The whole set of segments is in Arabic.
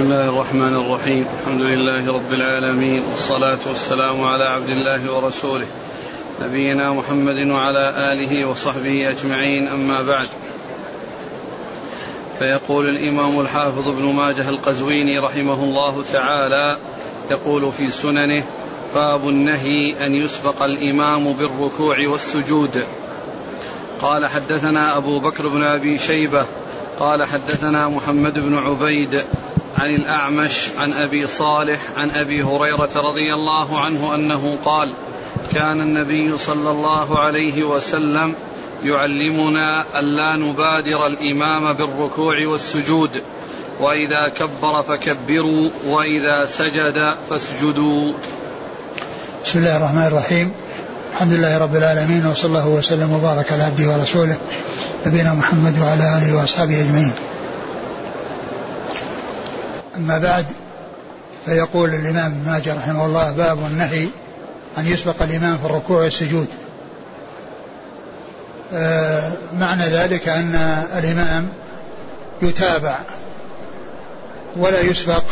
بسم الله الرحمن الرحيم الحمد لله رب العالمين والصلاة والسلام على عبد الله ورسوله نبينا محمد وعلى آله وصحبه أجمعين أما بعد فيقول الإمام الحافظ ابن ماجه القزويني رحمه الله تعالى يقول في سننه باب النهي أن يسبق الإمام بالركوع والسجود. قال حدثنا أبو بكر بن أبي شيبة. قال حدثنا محمد بن عبيد. عن الأعمش عن أبي صالح عن أبي هريرة رضي الله عنه أنه قال كان النبي صلى الله عليه وسلم يعلمنا ألا نبادر الإمام بالركوع والسجود وإذا كبر فكبروا وإذا سجد فاسجدوا بسم الله الرحمن الرحيم الحمد لله رب العالمين وصلى الله وسلم وبارك على عبده ورسوله نبينا محمد وعلى آله وأصحابه أجمعين. أما بعد فيقول الإمام ابن ماجه رحمه الله باب النهي أن يسبق الإمام في الركوع والسجود. آه معنى ذلك أن الإمام يتابع ولا يسبق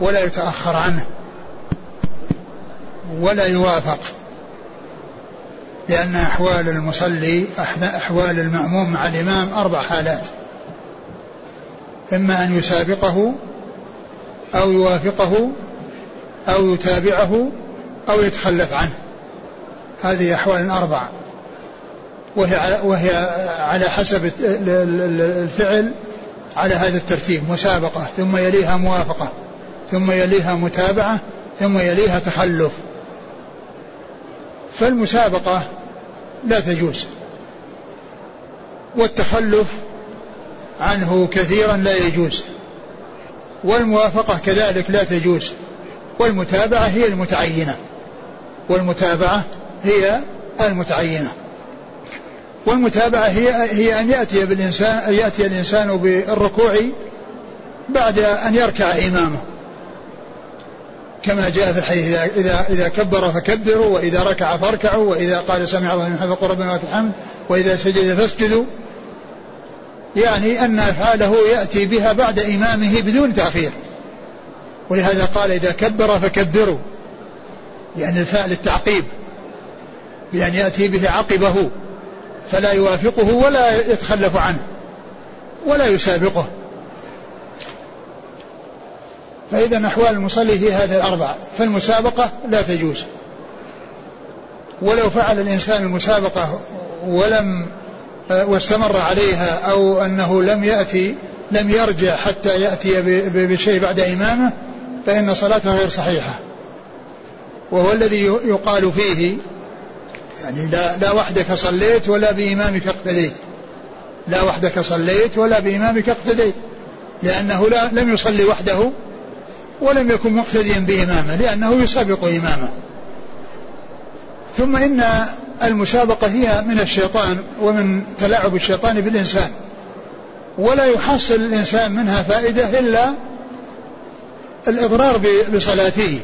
ولا يتأخر عنه ولا يوافق لأن أحوال المصلي أحوال المأموم مع الإمام أربع حالات إما أن يسابقه أو يوافقه أو يتابعه أو يتخلف عنه. هذه أحوال أربع وهي على, وهي على حسب الفعل على هذا الترتيب. مسابقة ثم يليها موافقة ثم يليها متابعة ثم يليها تخلف. فالمسابقة لا تجوز. والتخلف عنه كثيرا لا يجوز. والموافقة كذلك لا تجوز. والمتابعة هي المتعينة. والمتابعة هي المتعينة. والمتابعة هي هي أن يأتي بالإنسان أن يأتي الإنسان بالركوع بعد أن يركع إمامه. كما جاء في الحديث إذا, إذا, كبر فكبروا وإذا ركع فاركعوا وإذا قال سمع الله لمن حمده ربنا ولك الحمد وإذا سجد فاسجدوا. يعني أن أفعاله يأتي بها بعد إمامه بدون تأخير. ولهذا قال إذا كبر فكبروا. يعني الفاء للتعقيب بأن يأتي به عقبه. فلا يوافقه ولا يتخلف عنه. ولا يسابقه. فإذا أحوال المصلي هي هذه الأربعة. فالمسابقة لا تجوز. ولو فعل الإنسان المسابقة ولم واستمر عليها أو أنه لم يأتي لم يرجع حتى يأتي بشيء بعد إمامه فإن صلاته غير صحيحة. وهو الذي يقال فيه يعني لا, لا وحدك صليت ولا بإمامك اقتديت. لا وحدك صليت ولا بإمامك اقتديت. لأنه لا لم يصلي وحده ولم يكن مقتديا بإمامه لأنه يسابق إمامه. ثم إن المسابقة هي من الشيطان ومن تلاعب الشيطان بالإنسان. ولا يحصل الإنسان منها فائدة إلا الإضرار بصلاته.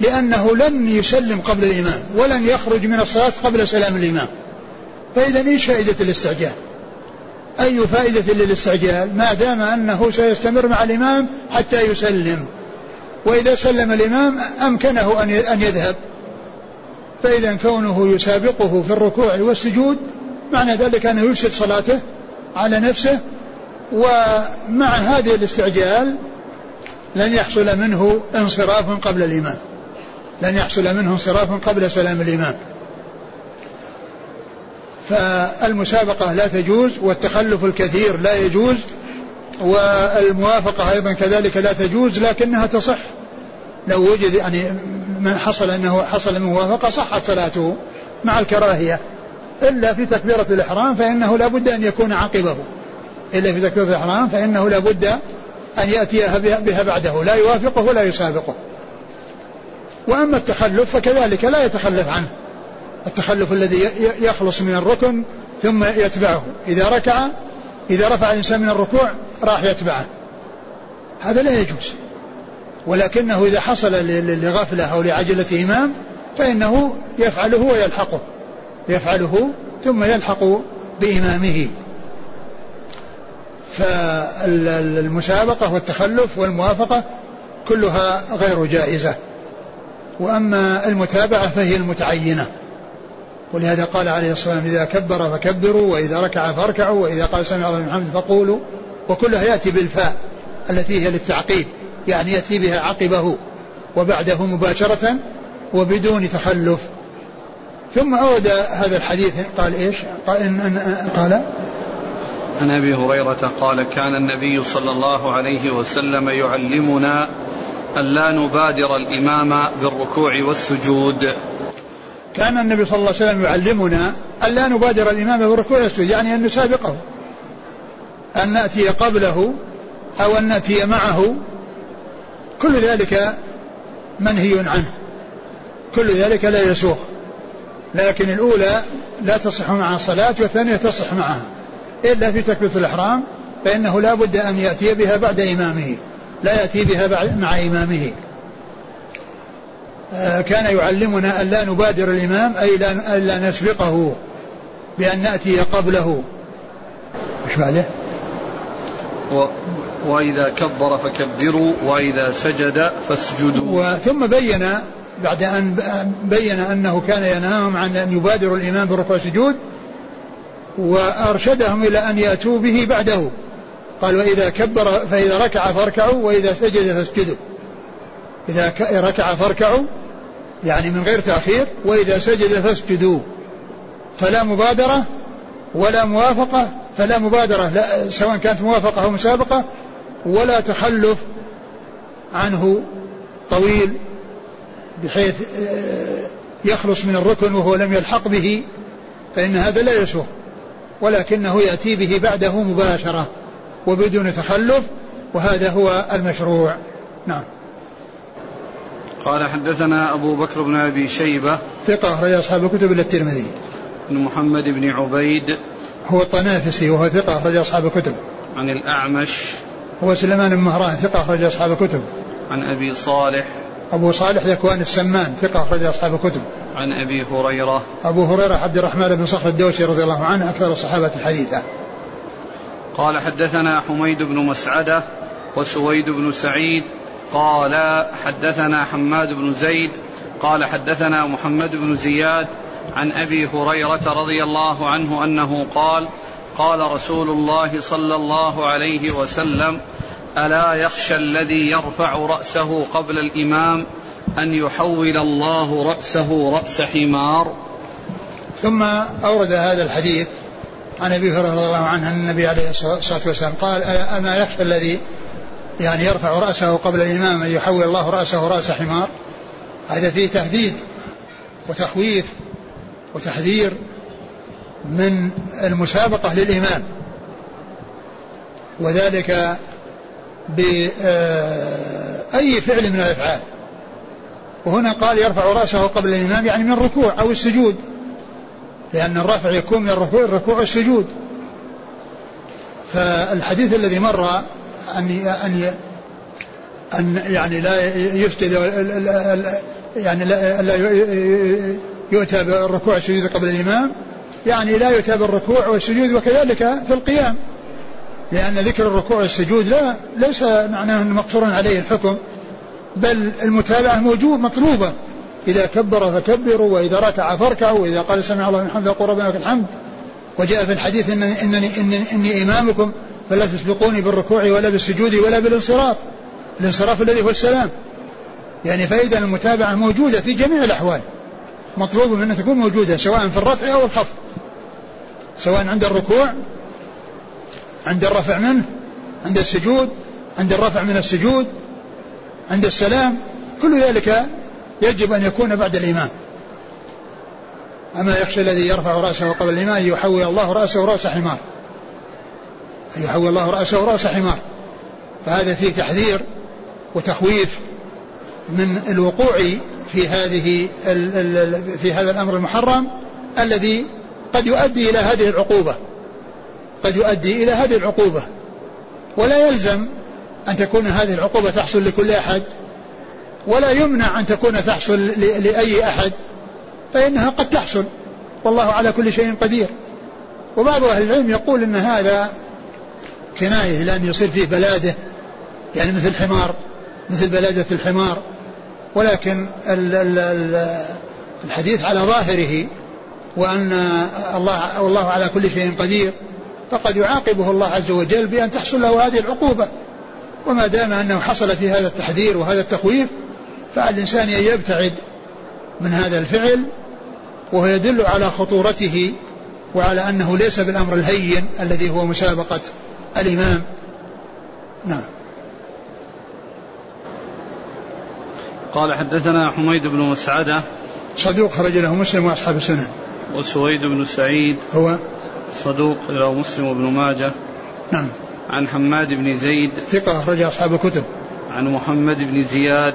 لأنه لن يسلم قبل الإمام ولن يخرج من الصلاة قبل سلام الإمام. فإذا إيش فائدة الاستعجال؟ أي فائدة للاستعجال؟ ما دام أنه سيستمر مع الإمام حتى يسلم. وإذا سلم الإمام أمكنه أن يذهب. فإذا كونه يسابقه في الركوع والسجود معنى ذلك أنه يفسد صلاته على نفسه ومع هذه الاستعجال لن يحصل منه انصراف قبل الإمام. لن يحصل منه انصراف قبل سلام الإمام. فالمسابقة لا تجوز والتخلف الكثير لا يجوز والموافقة أيضا كذلك لا تجوز لكنها تصح. لو وجد يعني من حصل أنه حصل من موافقة صحت صلاته مع الكراهية. إلا في تكبيرة الإحرام فإنه لا بد أن يكون عقبه إلا في تكبيرة الإحرام فإنه لا بد أن يأتي بها بعده. لا يوافقه ولا يسابقه. وأما التخلف فكذلك لا يتخلف عنه. التخلف الذي يخلص من الركن ثم يتبعه. إذا ركع إذا رفع الإنسان من الركوع راح يتبعه. هذا لا يجوز. ولكنه إذا حصل لغفلة أو لعجلة إمام فإنه يفعله ويلحقه. يفعله ثم يلحق بإمامه. فالمسابقة والتخلف والموافقة كلها غير جائزة. وأما المتابعة فهي المتعينة. ولهذا قال عليه الصلاة والسلام إذا كبر فكبروا وإذا ركع فاركعوا وإذا قال سمع الله من فقولوا. وكلها يأتي بالفاء التي هي للتعقيب. يعني يأتي بها عقبه وبعده مباشرة وبدون تخلف. ثم أورد هذا الحديث قال إيش؟ قال, إن إن قال عن أبي هريرة قال كان النبي صلى الله عليه وسلم يعلمنا أن لا نبادر الإمام بالركوع والسجود. كان النبي صلى الله عليه وسلم يعلمنا أن لا نبادر الإمام بالركوع والسجود يعني أن نسابقه. أن نأتي قبله أو أن نأتي معه كل ذلك منهي عنه. كل ذلك لا يسوغ لكن الأولى لا تصح مع الصلاة والثانية تصح معها. إلا في تكبيرة الإحرام فإنه لا بد أن يأتي بها بعد إمامه. لا يأتي بها مع إمامه. آه، كان يعلمنا أن لا نبادر الإمام أي لا, لا نسبقه بأن نأتي قبله. مش بعده؟ وإذا كبر فكبروا وإذا سجد فاسجدوا. ثم بين بعد أن بين أنه كان ينهاهم عن أن يبادروا الإمام بالركوع والسجود وأرشدهم إلى أن يأتوا به بعده. قال وإذا كبر فإذا ركع فاركعوا وإذا سجد فاسجدوا. إذا ركع فاركعوا يعني من غير تأخير وإذا سجد فاسجدوا. فلا مبادرة ولا موافقة فلا مبادرة لا سواء كانت موافقة أو مسابقة ولا تخلف عنه طويل بحيث آه، يخلص من الركن وهو لم يلحق به فإن هذا لا يسوغ. ولكنه يأتي به بعده مباشرة وبدون تخلف وهذا هو المشروع. نعم. قال حدثنا أبو بكر بن أبي شيبة ثقة أخرج أصحاب الكتب إلا الترمذي. بن محمد بن عبيد هو الطنافسي وهو ثقة أخرج أصحاب الكتب. عن الأعمش هو سليمان بن مهران ثقة أخرج أصحاب الكتب. عن أبي صالح. أبو صالح ذكوان السمان ثقة أخرج أصحاب الكتب. عن أبي هريرة. أبو هريرة عبد الرحمن بن صخر الدوسي رضي الله عنه أكثر الصحابة حديثا. قال حدثنا حميد بن مسعدة وسويد بن سعيد. قال حدثنا حماد بن زيد. قال حدثنا محمد بن زياد عن أبي هريرة رضي الله عنه أنه قال قال رسول الله صلى الله عليه وسلم ألا يخشى الذي يرفع رأسه قبل الإمام أن يحول الله رأسه رأس حمار؟ ثم أورد هذا الحديث عن أبي هريرة رضي الله عنه ان النبي عليه الصلاة والسلام قال أما يخشى الذي يعني يرفع رأسه قبل الإمام أن يحول الله رأسه رأس حمار؟ هذا فيه تهديد وتخويف وتحذير من المسابقة للإمام وذلك بأي آه، فعل من الأفعال. وهنا قال يرفع رأسه قبل الإمام يعني من الركوع أو السجود. لأن الرفع يكون من الركوع الركوع والسجود فالحديث الذي مر أن أن أن يعني لا يسجد يعني لا يؤتى بالركوع والسجود قبل الإمام يعني لا يؤتى بالركوع والسجود وكذلك في القيام. لأن ذكر الركوع والسجود لا ليس معناه مقصورا عليه الحكم بل المتابعة موجود مطلوبة. إذا كبر فكبروا وإذا ركع فاركعوا وإذا قال سمع الله من حمده فقل ربنا لك الحمد. وجاء في الحديث إنني, إنني, إنني, إني إمامكم فلا تسبقوني بالركوع ولا بالسجود ولا بالانصراف. الانصراف الذي هو السلام. يعني فإذا المتابعة موجودة في جميع الأحوال. مطلوب منها تكون موجودة سواء في الرفع أو الخفض. سواء عند الركوع عند الرفع منه عند السجود عند الرفع من السجود عند السلام. كل ذلك يجب أن يكون بعد الإمام. أما يخشى الذي يرفع رأسه قبل الإمام أن يحول الله رأسه رأس حمار. أن يحول الله رأسه رأس حمار. فهذا فيه تحذير وتخويف من الوقوع في هذه في هذا الأمر المحرم الذي قد يؤدي إلى هذه العقوبة. قد يؤدي إلى هذه العقوبة. ولا يلزم أن تكون هذه العقوبة تحصل لكل أحد ولا يمنع أن تكون تحصل لأي أحد فإنها قد تحصل. والله على كل شيء قدير. وبعض أهل العلم يقول إن هذا كناية إلى أن يصير فيه بلادة يعني مثل حمار مثل بلادة الحمار. ولكن ال ال ال الحديث على ظاهره وأن الله والله على كل شيء قدير فقد يعاقبه الله عز وجل بأن تحصل له هذه العقوبة. وما دام أنه حصل في هذا التحذير وهذا التخويف فعلى الإنسان أن يبتعد من هذا الفعل وهو يدل على خطورته وعلى أنه ليس بالأمر الهين الذي هو مسابقة الإمام. نعم. قال حدثنا حميد بن مسعدة. صدوق خرج له مسلم وأصحاب السنن وسويد بن سعيد. هو صدوق له مسلم وابن ماجه. نعم. عن حماد بن زيد. ثقة أخرج أصحاب الكتب. عن محمد بن زياد.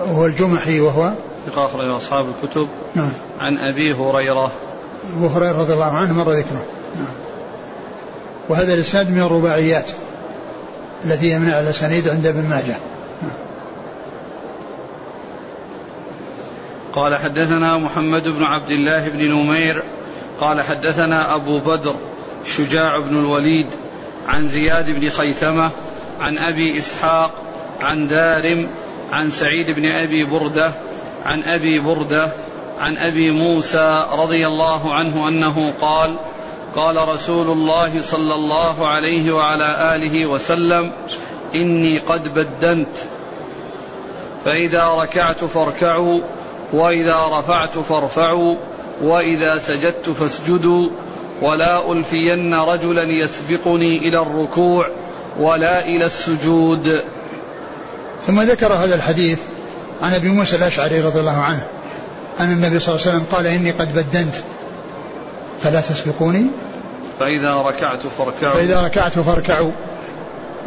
وهو الجمحي وهو ثقة أخرج أصحاب الكتب. نعم. عن أبي هريرة. أبو هريرة رضي الله عنه مر ذكره. نعم. وهذا الإسناد من الرباعيات التي يمنع الأسانيد عند ابن ماجه. قال حدثنا محمد بن عبد الله بن نمير قال حدثنا أبو بدر شجاع بن الوليد عن زياد بن خيثمة عن أبي إسحاق عن دارم عن سعيد بن أبي بردة عن أبي بردة عن أبي موسى رضي الله عنه أنه قال قال رسول الله صلى الله عليه وعلى آله وسلم إني قد بدنت فإذا ركعت فاركعوا وإذا رفعت فارفعوا وإذا سجدت فاسجدوا ولا ألفين رجلا يسبقني إلى الركوع ولا إلى السجود. ثم ذكر هذا الحديث عن أبي موسى الأشعري رضي الله عنه أن النبي صلى الله عليه وسلم قال إني قد بدنت فلا تسبقوني. فإذا ركعت فاركعوا. فإذا ركعت فاركعوا.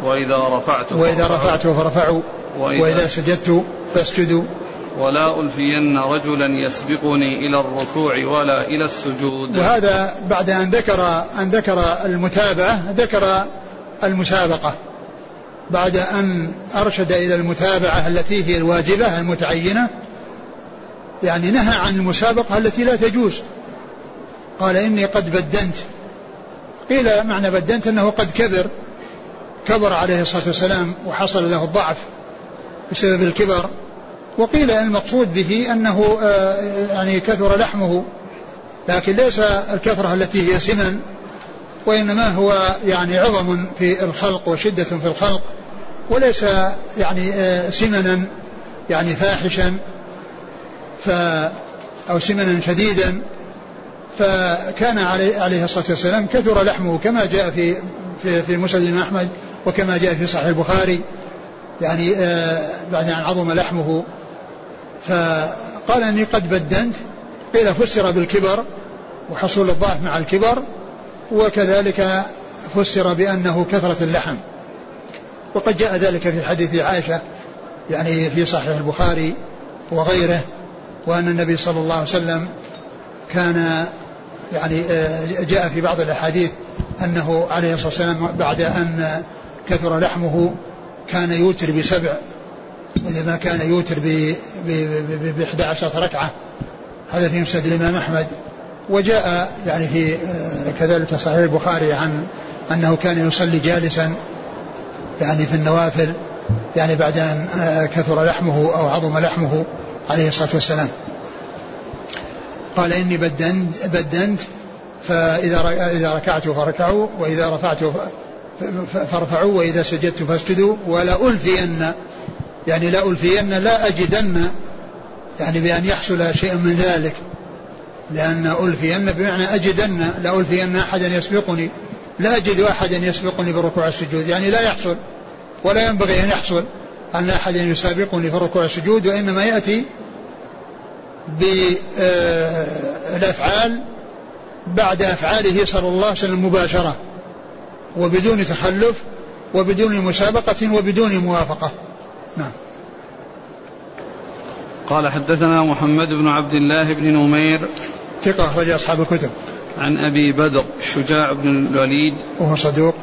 وإذا رفعت وإذا رفعت فارفعوا. وإذا, وإذا سجدت فاسجدوا. ولا ألفين رجلا يسبقني إلى الركوع ولا إلى السجود. وهذا بعد أن ذكر أن ذكر المتابعة ذكر المسابقة. بعد أن أرشد إلى المتابعة التي هي الواجبة المتعينة يعني نهى عن المسابقة التي لا تجوز. قال إني قد بدنت. قيل معنى بدنت أنه قد كبر. كبر عليه الصلاة والسلام وحصل له الضعف بسبب الكبر. وقيل المقصود به أنه آه، يعني كثر لحمه لكن ليس الكثرة التي هي سمن وإنما هو يعني عظم في الخلق وشدة في الخلق وليس يعني آه، سمنا يعني فاحشا ف أو سمنا شديدا. فكان عليه, عليه الصلاة والسلام كثر لحمه كما جاء في في, في مسند أحمد وكما جاء في صحيح البخاري يعني آه بعد أن عظم لحمه. فقال إني قد بدنت قيل فسر بالكبر وحصول الضعف مع الكبر وكذلك فسر بأنه كثرة اللحم. وقد جاء ذلك في حديث عائشة يعني في صحيح البخاري وغيره وأن النبي صلى الله عليه وسلم كان يعني آه، جاء في بعض الأحاديث أنه عليه الصلاة والسلام بعد أن كثر لحمه كان يوتر بسبع وإذا كان يوتر ب 11 ركعة. هذا في مسند الإمام أحمد. وجاء يعني في آه، كذلك صحيح البخاري عن أنه كان يصلي جالسا يعني في النوافل يعني بعد أن آه، كثر لحمه أو عظم لحمه عليه الصلاة والسلام. قال إني بدنت, بدنت فإذا إذا ركعت فركعوا وإذا رفعت فارفعوا وإذا سجدت فاسجدوا ولا ألفين يعني لا ألفين لا أجدن يعني بأن يحصل شيء من ذلك. لأن ألفين بمعنى أجدن لا ألفين أحدا يسبقني لا أجد أحدا يسبقني بركوع السجود يعني لا يحصل ولا ينبغي أن يحصل أن أحدا يسابقني في ركوع السجود وإنما يأتي بالأفعال بعد أفعاله صلى الله عليه وسلم مباشرة وبدون تخلف وبدون مسابقة وبدون موافقة. نعم. قال حدثنا محمد بن عبد الله بن نمير ثقة أخرج أصحاب الكتب. عن أبي بدر شجاع بن الوليد وهو صدوق.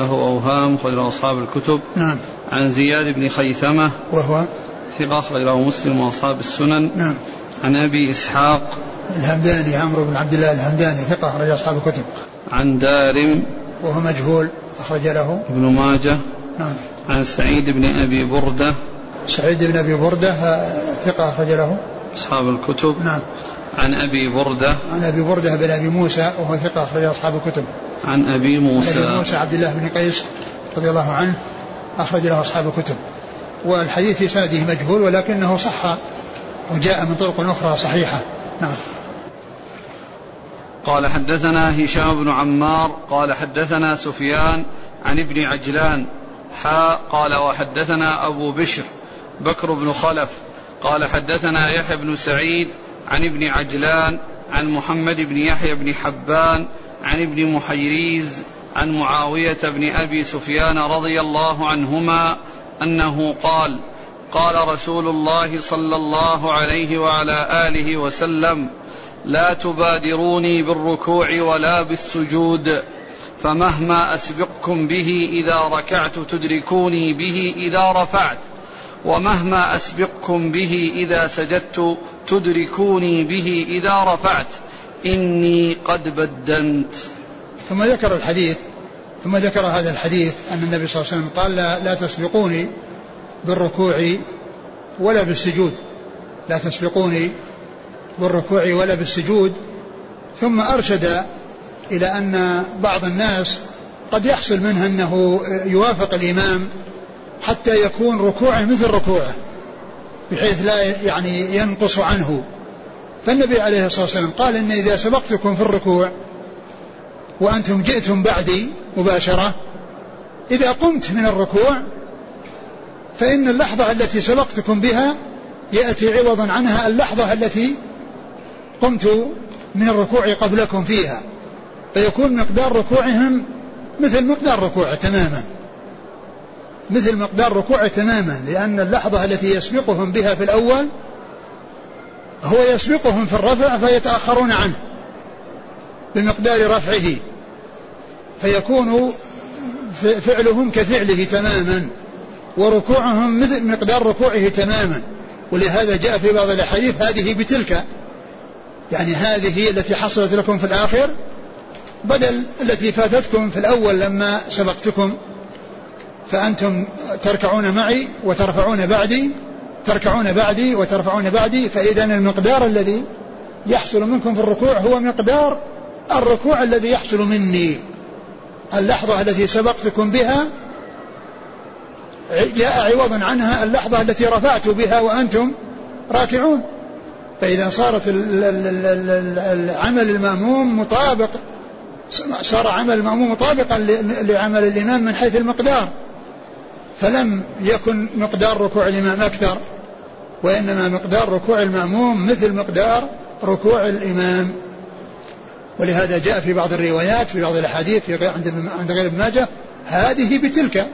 له أوهام أخرج أصحاب الكتب. نعم. عن زياد بن خيثمة وهو؟ ثقة أخرج له مسلم وأصحاب السنن. نعم. عن أبي إسحاق الهمداني عمرو بن عبد الله الهمداني ثقة أخرج أصحاب الكتب. عن دارم وهو مجهول أخرج له. ابن ماجه. نعم. عن سعيد بن أبي بردة. سعيد بن أبي بردة ثقة أخرج له. أصحاب الكتب. نعم. عن أبي بردة. عن أبي بردة بن أبي موسى وهو ثقة أخرج أصحاب الكتب. عن أبي موسى عن أبي موسى عبد الله بن قيس رضي الله عنه أخرج له أصحاب الكتب. والحديث في سنده مجهول ولكنه صح وجاء من طرق أخرى صحيحة. نعم. قال حدثنا هشام بن عمار قال حدثنا سفيان عن ابن عجلان حاء قال وحدثنا أبو بشر بكر بن خلف قال حدثنا يحيى بن سعيد عن ابن عجلان عن محمد بن يحيى بن حبان عن ابن محيريز عن معاوية بن أبي سفيان رضي الله عنهما أنه قال قال رسول الله صلى الله عليه وعلى آله وسلم لا تبادروني بالركوع ولا بالسجود فمهما اسبقكم به إذا ركعت تدركوني به إذا رفعت. ومهما اسبقكم به إذا سجدت تدركوني به إذا رفعت. إني قد بدنت. ثم ذكر الحديث ثم ذكر هذا الحديث أن النبي صلى الله عليه وسلم قال لا, لا تسبقوني بالركوع ولا بالسجود. لا تسبقوني بالركوع ولا بالسجود. ثم أرشد إلى أن بعض الناس قد يحصل منه أنه يوافق الإمام حتى يكون ركوعه مثل ركوعه بحيث لا يعني ينقص عنه. فالنبي عليه الصلاة والسلام قال إن إذا سبقتكم في الركوع وأنتم جئتم بعدي مباشرة إذا قمت من الركوع فإن اللحظة التي سبقتكم بها يأتي عوضا عنها اللحظة التي قمت من الركوع قبلكم فيها. فيكون مقدار ركوعهم مثل مقدار ركوعه تماما. مثل مقدار ركوعه تماما لأن اللحظة التي يسبقهم بها في الأول هو يسبقهم في الرفع فيتأخرون عنه بمقدار رفعه. فيكون فعلهم كفعله تماما وركوعهم مثل مقدار ركوعه تماما. ولهذا جاء في بعض الأحاديث هذه بتلك يعني هذه التي حصلت لكم في الآخر بدل التي فاتتكم في الأول لما سبقتكم فأنتم تركعون معي وترفعون بعدي تركعون بعدي وترفعون بعدي فإذا المقدار الذي يحصل منكم في الركوع هو مقدار الركوع الذي يحصل مني. اللحظة التي سبقتكم بها جاء عوضا عنها اللحظة التي رفعت بها وأنتم راكعون. فإذا صارت العمل المأموم مطابق صار عمل المأموم مطابقا لعمل الإمام من حيث المقدار. فلم يكن مقدار ركوع الإمام أكثر وإنما مقدار ركوع المأموم مثل مقدار ركوع الإمام. ولهذا جاء في بعض الروايات في بعض الأحاديث في عند عند غير ابن ماجه هذه بتلك.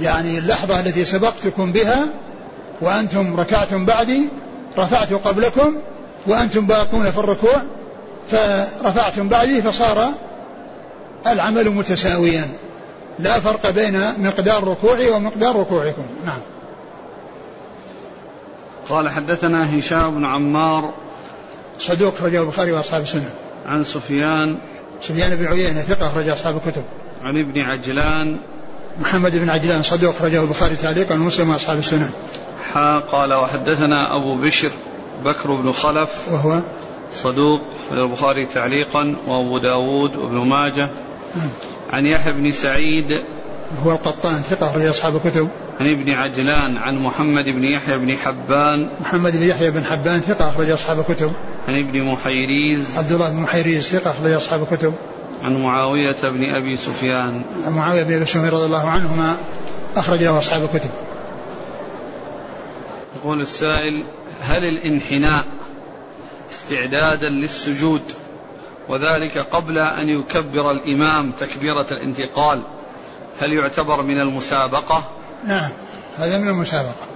يعني اللحظة التي سبقتكم بها وأنتم ركعتم بعدي رفعت قبلكم وأنتم باقون في الركوع فرفعتم بعدي فصار العمل متساويا لا فرق بين مقدار ركوعي ومقدار ركوعكم. نعم. قال حدثنا هشام بن عمار صدوق رجل البخاري وأصحاب السنة. عن سفيان سفيان بن عيينة ثقة أخرج أصحاب الكتب. عن ابن عجلان محمد بن عجلان صدوق اخرجه البخاري تعليقا ومسلم وأصحاب السنن حا قال وحدثنا أبو بشر بكر بن خلف وهو صدوق البخاري تعليقا وأبو داود وابن ماجة. عن يحيى بن سعيد. هو القطان ثقة أخرج أصحاب الكتب. عن ابن عجلان عن محمد بن يحيى بن حبان. محمد بن يحيى بن حبان ثقة أخرج أصحاب الكتب. عن ابن محيريز. عبد الله بن محيريز ثقة أخرج أصحاب الكتب. عن معاوية بن أبي سفيان. عن معاوية بن أبي سفيان رضي الله عنهما أخرج له أصحاب الكتب. يقول السائل هل الانحناء استعدادا للسجود وذلك قبل أن يكبر الإمام تكبيرة الانتقال. هل يعتبر من المسابقة؟ نعم هذا من المسابقة.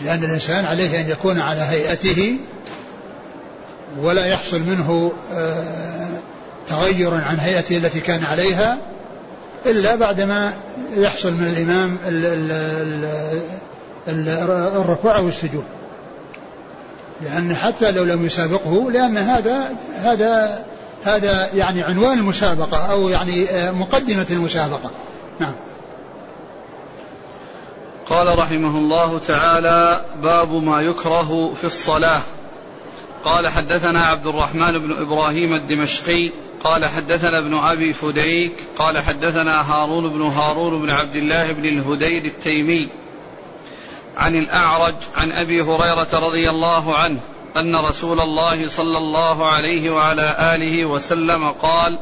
لأن الإنسان عليه أن يكون على هيئته ولا يحصل منه آه، تغير عن هيئته التي كان عليها إلا بعدما يحصل من الإمام الركوع أو السجود لأن حتى لو لم يسابقه لأن هذا هذا هذا يعني عنوان المسابقة أو يعني آه، مقدمة المسابقة. نعم. قال رحمه الله تعالى باب ما يكره في الصلاة. قال حدثنا عبد الرحمن بن إبراهيم الدمشقي قال حدثنا ابن أبي فديك قال حدثنا هارون بن هارون بن عبد الله بن الهديد التيمي عن الأعرج عن أبي هريرة رضي الله عنه أن رسول الله صلى الله عليه وعلى آله وسلم قال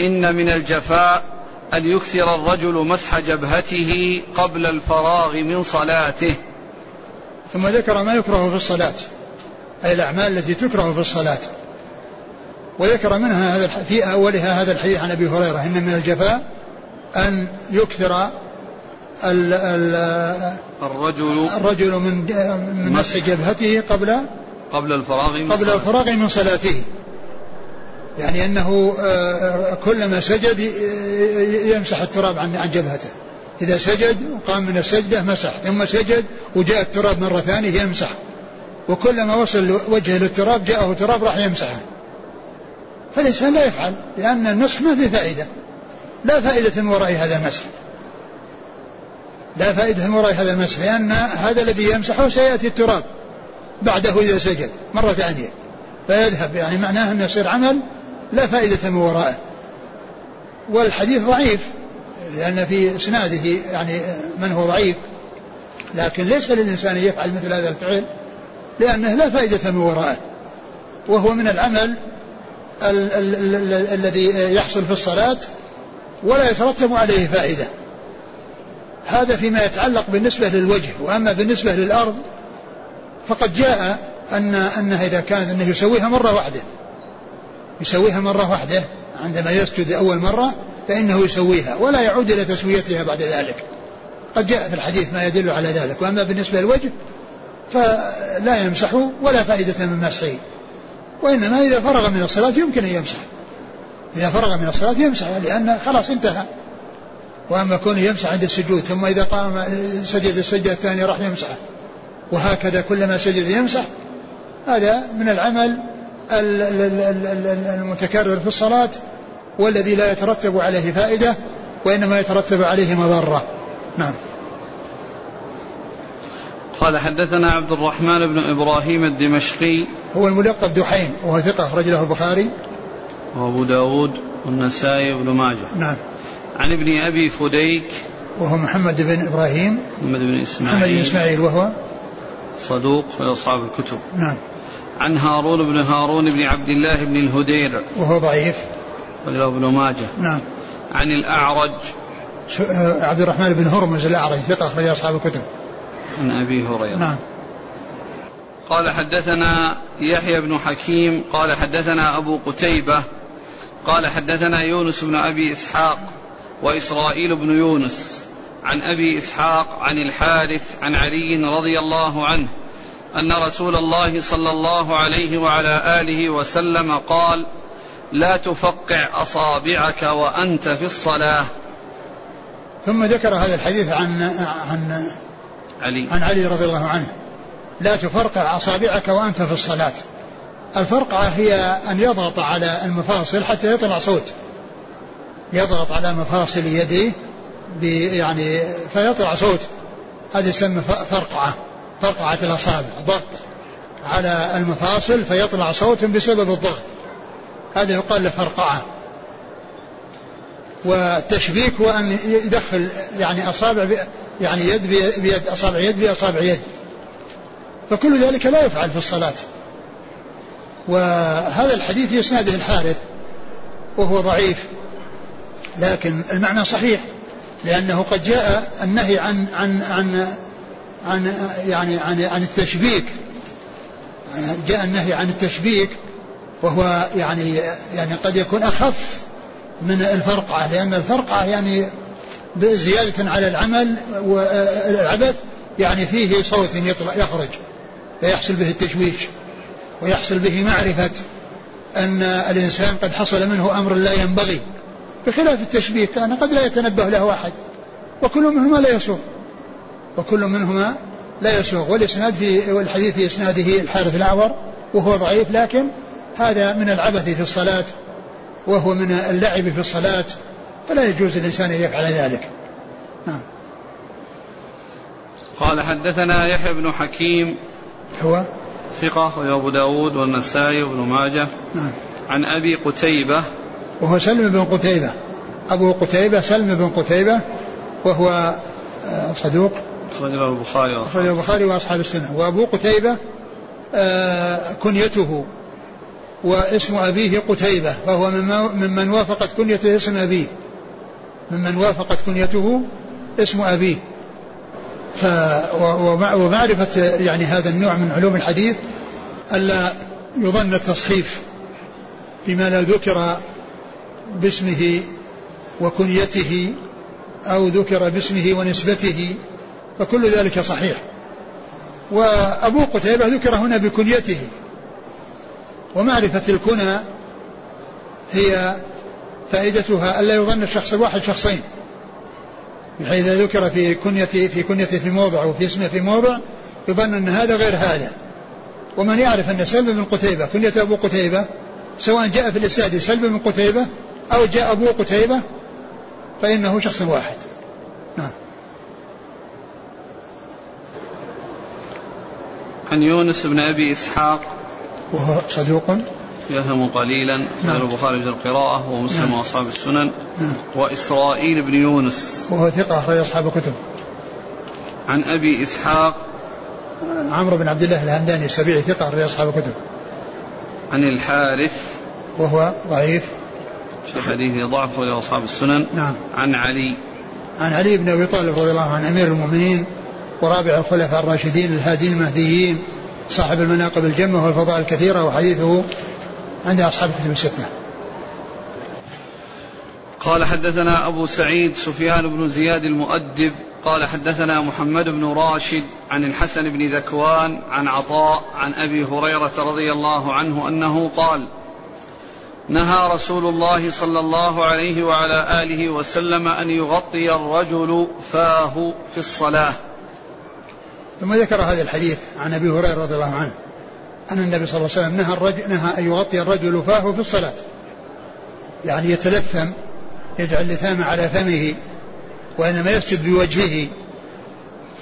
إن من الجفاء أن يكثر الرجل مسح جبهته قبل الفراغ من صلاته. ثم ذكر ما يكره في الصلاة أي الأعمال التي تكره في الصلاة. وذكر منها هذا في أولها هذا الحديث عن أبي هريرة إن من الجفاء أن يكثر ال ال الرجل الرجل من من مسح. جبهته قبل قبل الفراغ من قبل الفراغ من صلاته. يعني أنه آه، كلما سجد يمسح التراب عن عن جبهته. إذا سجد وقام من السجدة مسح. ثم سجد وجاء التراب مرة ثانية يمسح. وكلما وصل وجهه للتراب جاءه تراب راح يمسحه. فالإنسان لا يفعل لأن المسح ما في فائدة. لا فائدة من وراء هذا المسح. لا فائدة من وراء هذا المسح لأن هذا الذي يمسحه سيأتي التراب بعده إذا سجد مرة ثانية فيذهب يعني معناه أنه يصير عمل لا فائدة من ورائه. والحديث ضعيف لأن في إسناده يعني من هو ضعيف لكن ليس للإنسان يفعل مثل هذا الفعل لأنه لا فائدة من ورائه. وهو من العمل الذي يحصل في الصلاة ولا يترتب عليه فائدة. هذا فيما يتعلق بالنسبة للوجه وأما بالنسبة للأرض فقد جاء أن أنها إذا كانت أنه يسويها مرة واحدة. يسويها مرة واحدة عندما يسجد أول مرة فإنه يسويها ولا يعود إلى تسويتها بعد ذلك. قد جاء في الحديث ما يدل على ذلك. وأما بالنسبة للوجه فلا يمسح ولا فائدة من مسحه وإنما إذا فرغ من الصلاة يمكن أن يمسح. إذا فرغ من الصلاة يمسح لأن خلاص انتهى. وأما كونه يمسح عند السجود ثم إذا قام سجد السجدة الثانية راح يمسحه وهكذا كلما سجد يمسح. هذا من العمل المتكرر في الصلاة والذي لا يترتب عليه فائدة وإنما يترتب عليه مضرة. نعم. قال حدثنا عبد الرحمن بن إبراهيم الدمشقي. هو الملقب دحيم وهو ثقة أخرج له البخاري. وأبو داود والنسائي وابن ماجه. نعم. عن ابن أبي فديك. وهو محمد بن إبراهيم. محمد بن إسماعيل. محمد بن إسماعيل وهو صدوق في أصحاب الكتب. نعم. عن هارون بن هارون بن عبد الله بن الهدير. وهو ضعيف. وله ابن ماجه. نعم. عن الأعرج. آه، عبد الرحمن بن هرمز الأعرج ثقة أخرج أصحاب الكتب. عن أبي هريرة. نعم. قال حدثنا يحيى بن حكيم قال حدثنا أبو قتيبة قال حدثنا يونس بن أبي إسحاق وإسرائيل بن يونس عن أبي إسحاق عن الحارث عن علي رضي الله عنه أن رسول الله صلى الله عليه وعلى آله وسلم قال لا تفقع أصابعك وأنت في الصلاة. ثم ذكر هذا الحديث عن عن علي. عن علي رضي الله عنه. لا تفرقع أصابعك وأنت في الصلاة. الفرقعة هي أن يضغط على المفاصل حتى يطلع صوت. يضغط على مفاصل يديه يعني فيطلع صوت. هذا يسمى فرقعة. فرقعة الأصابع. ضغط على المفاصل فيطلع صوت بسبب الضغط. هذا يقال له فرقعة. والتشبيك هو أن يدخل يعني أصابع يعني يد بيد أصابع يد بأصابع يد. فكل ذلك لا يفعل في الصلاة. وهذا الحديث يسنده الحارث وهو ضعيف. لكن المعنى صحيح لأنه قد جاء النهي عن عن عن عن يعني عن عن التشبيك. جاء النهي عن التشبيك وهو يعني يعني قد يكون أخف من الفرقعة لأن الفرقعة يعني زيادة على العمل والعبث يعني فيه صوت يخرج فيحصل به التشويش ويحصل به معرفة أن الإنسان قد حصل منه أمر لا ينبغي. بخلاف التشبيه كان قد لا يتنبه له أحد. وكل منهما لا يسوق وكل منهما لا يسوق والإسناد في والحديث في إسناده الحارث الأعور وهو ضعيف لكن هذا من العبث في الصلاة وهو من اللعب في الصلاة فلا يجوز الإنسان أن يفعل ذلك. نعم. قال حدثنا يحيى بن حكيم هو؟ ثقة وهو أبو داود والنسائي وابن ماجه. نعم. عن أبي قتيبة وهو سلم بن قتيبة. أبو قتيبة سلم بن قتيبة وهو آه، صدوق. أخرجه البخاري أخرجه البخاري وأصحاب السنة. وأبو قتيبة آه، كنيته واسم أبيه قتيبة فهو ممن وافقت كنيته اسم أبيه. ممن وافقت كنيته اسم أبيه. ف ومعرفة يعني هذا النوع من علوم الحديث ألا يظن التصحيف بما لا ذكر باسمه وكنيته أو ذكر باسمه ونسبته فكل ذلك صحيح. وأبو قتيبة ذكر هنا بكنيته. ومعرفة الكنى هي فائدتها ألا يظن الشخص الواحد شخصين. بحيث إذا ذكر في كنيته في كنيته في موضع وفي اسمه في موضع يظن أن هذا غير هذا. ومن يعرف أن سلم بن قتيبة كنية أبو قتيبة سواء جاء في الإسناد سلم بن قتيبة أو جاء أبو قتيبة فإنه شخص واحد. نعم. عن يونس بن أبي إسحاق. وهو صدوق. يهم قليلا. نعم. البخاري في القراءة ومسلم نعم. وأصحاب السنن. نعم. وإسرائيل بن يونس. وهو ثقة أخرج أصحاب الكتب. عن أبي إسحاق. عمرو بن عبد الله الهمداني السبيعي ثقة أخرج أصحاب الكتب. عن الحارث. وهو ضعيف. في حديثه ضعف أخرج أصحاب السنن. نعم. عن علي. عن علي بن أبي طالب رضي الله عنه أمير المؤمنين ورابع الخلفاء الراشدين الهادين المهديين صاحب المناقب الجمة والفضائل الكثيرة وحديثه عند أصحاب الكتب الستة. قال حدثنا أبو سعيد سفيان بن زياد المؤدب قال حدثنا محمد بن راشد عن الحسن بن ذكوان عن عطاء عن أبي هريرة رضي الله عنه أنه قال نهى رسول الله صلى الله عليه وعلى آله وسلم أن يغطي الرجل فاه في الصلاة. ثم ذكر هذا الحديث عن أبي هريرة رضي الله عنه أن النبي صلى الله عليه وسلم نهى الرجل نهى أن يغطي الرجل فاه في الصلاة. يعني يتلثم يجعل لثامه على فمه وإنما يسجد بوجهه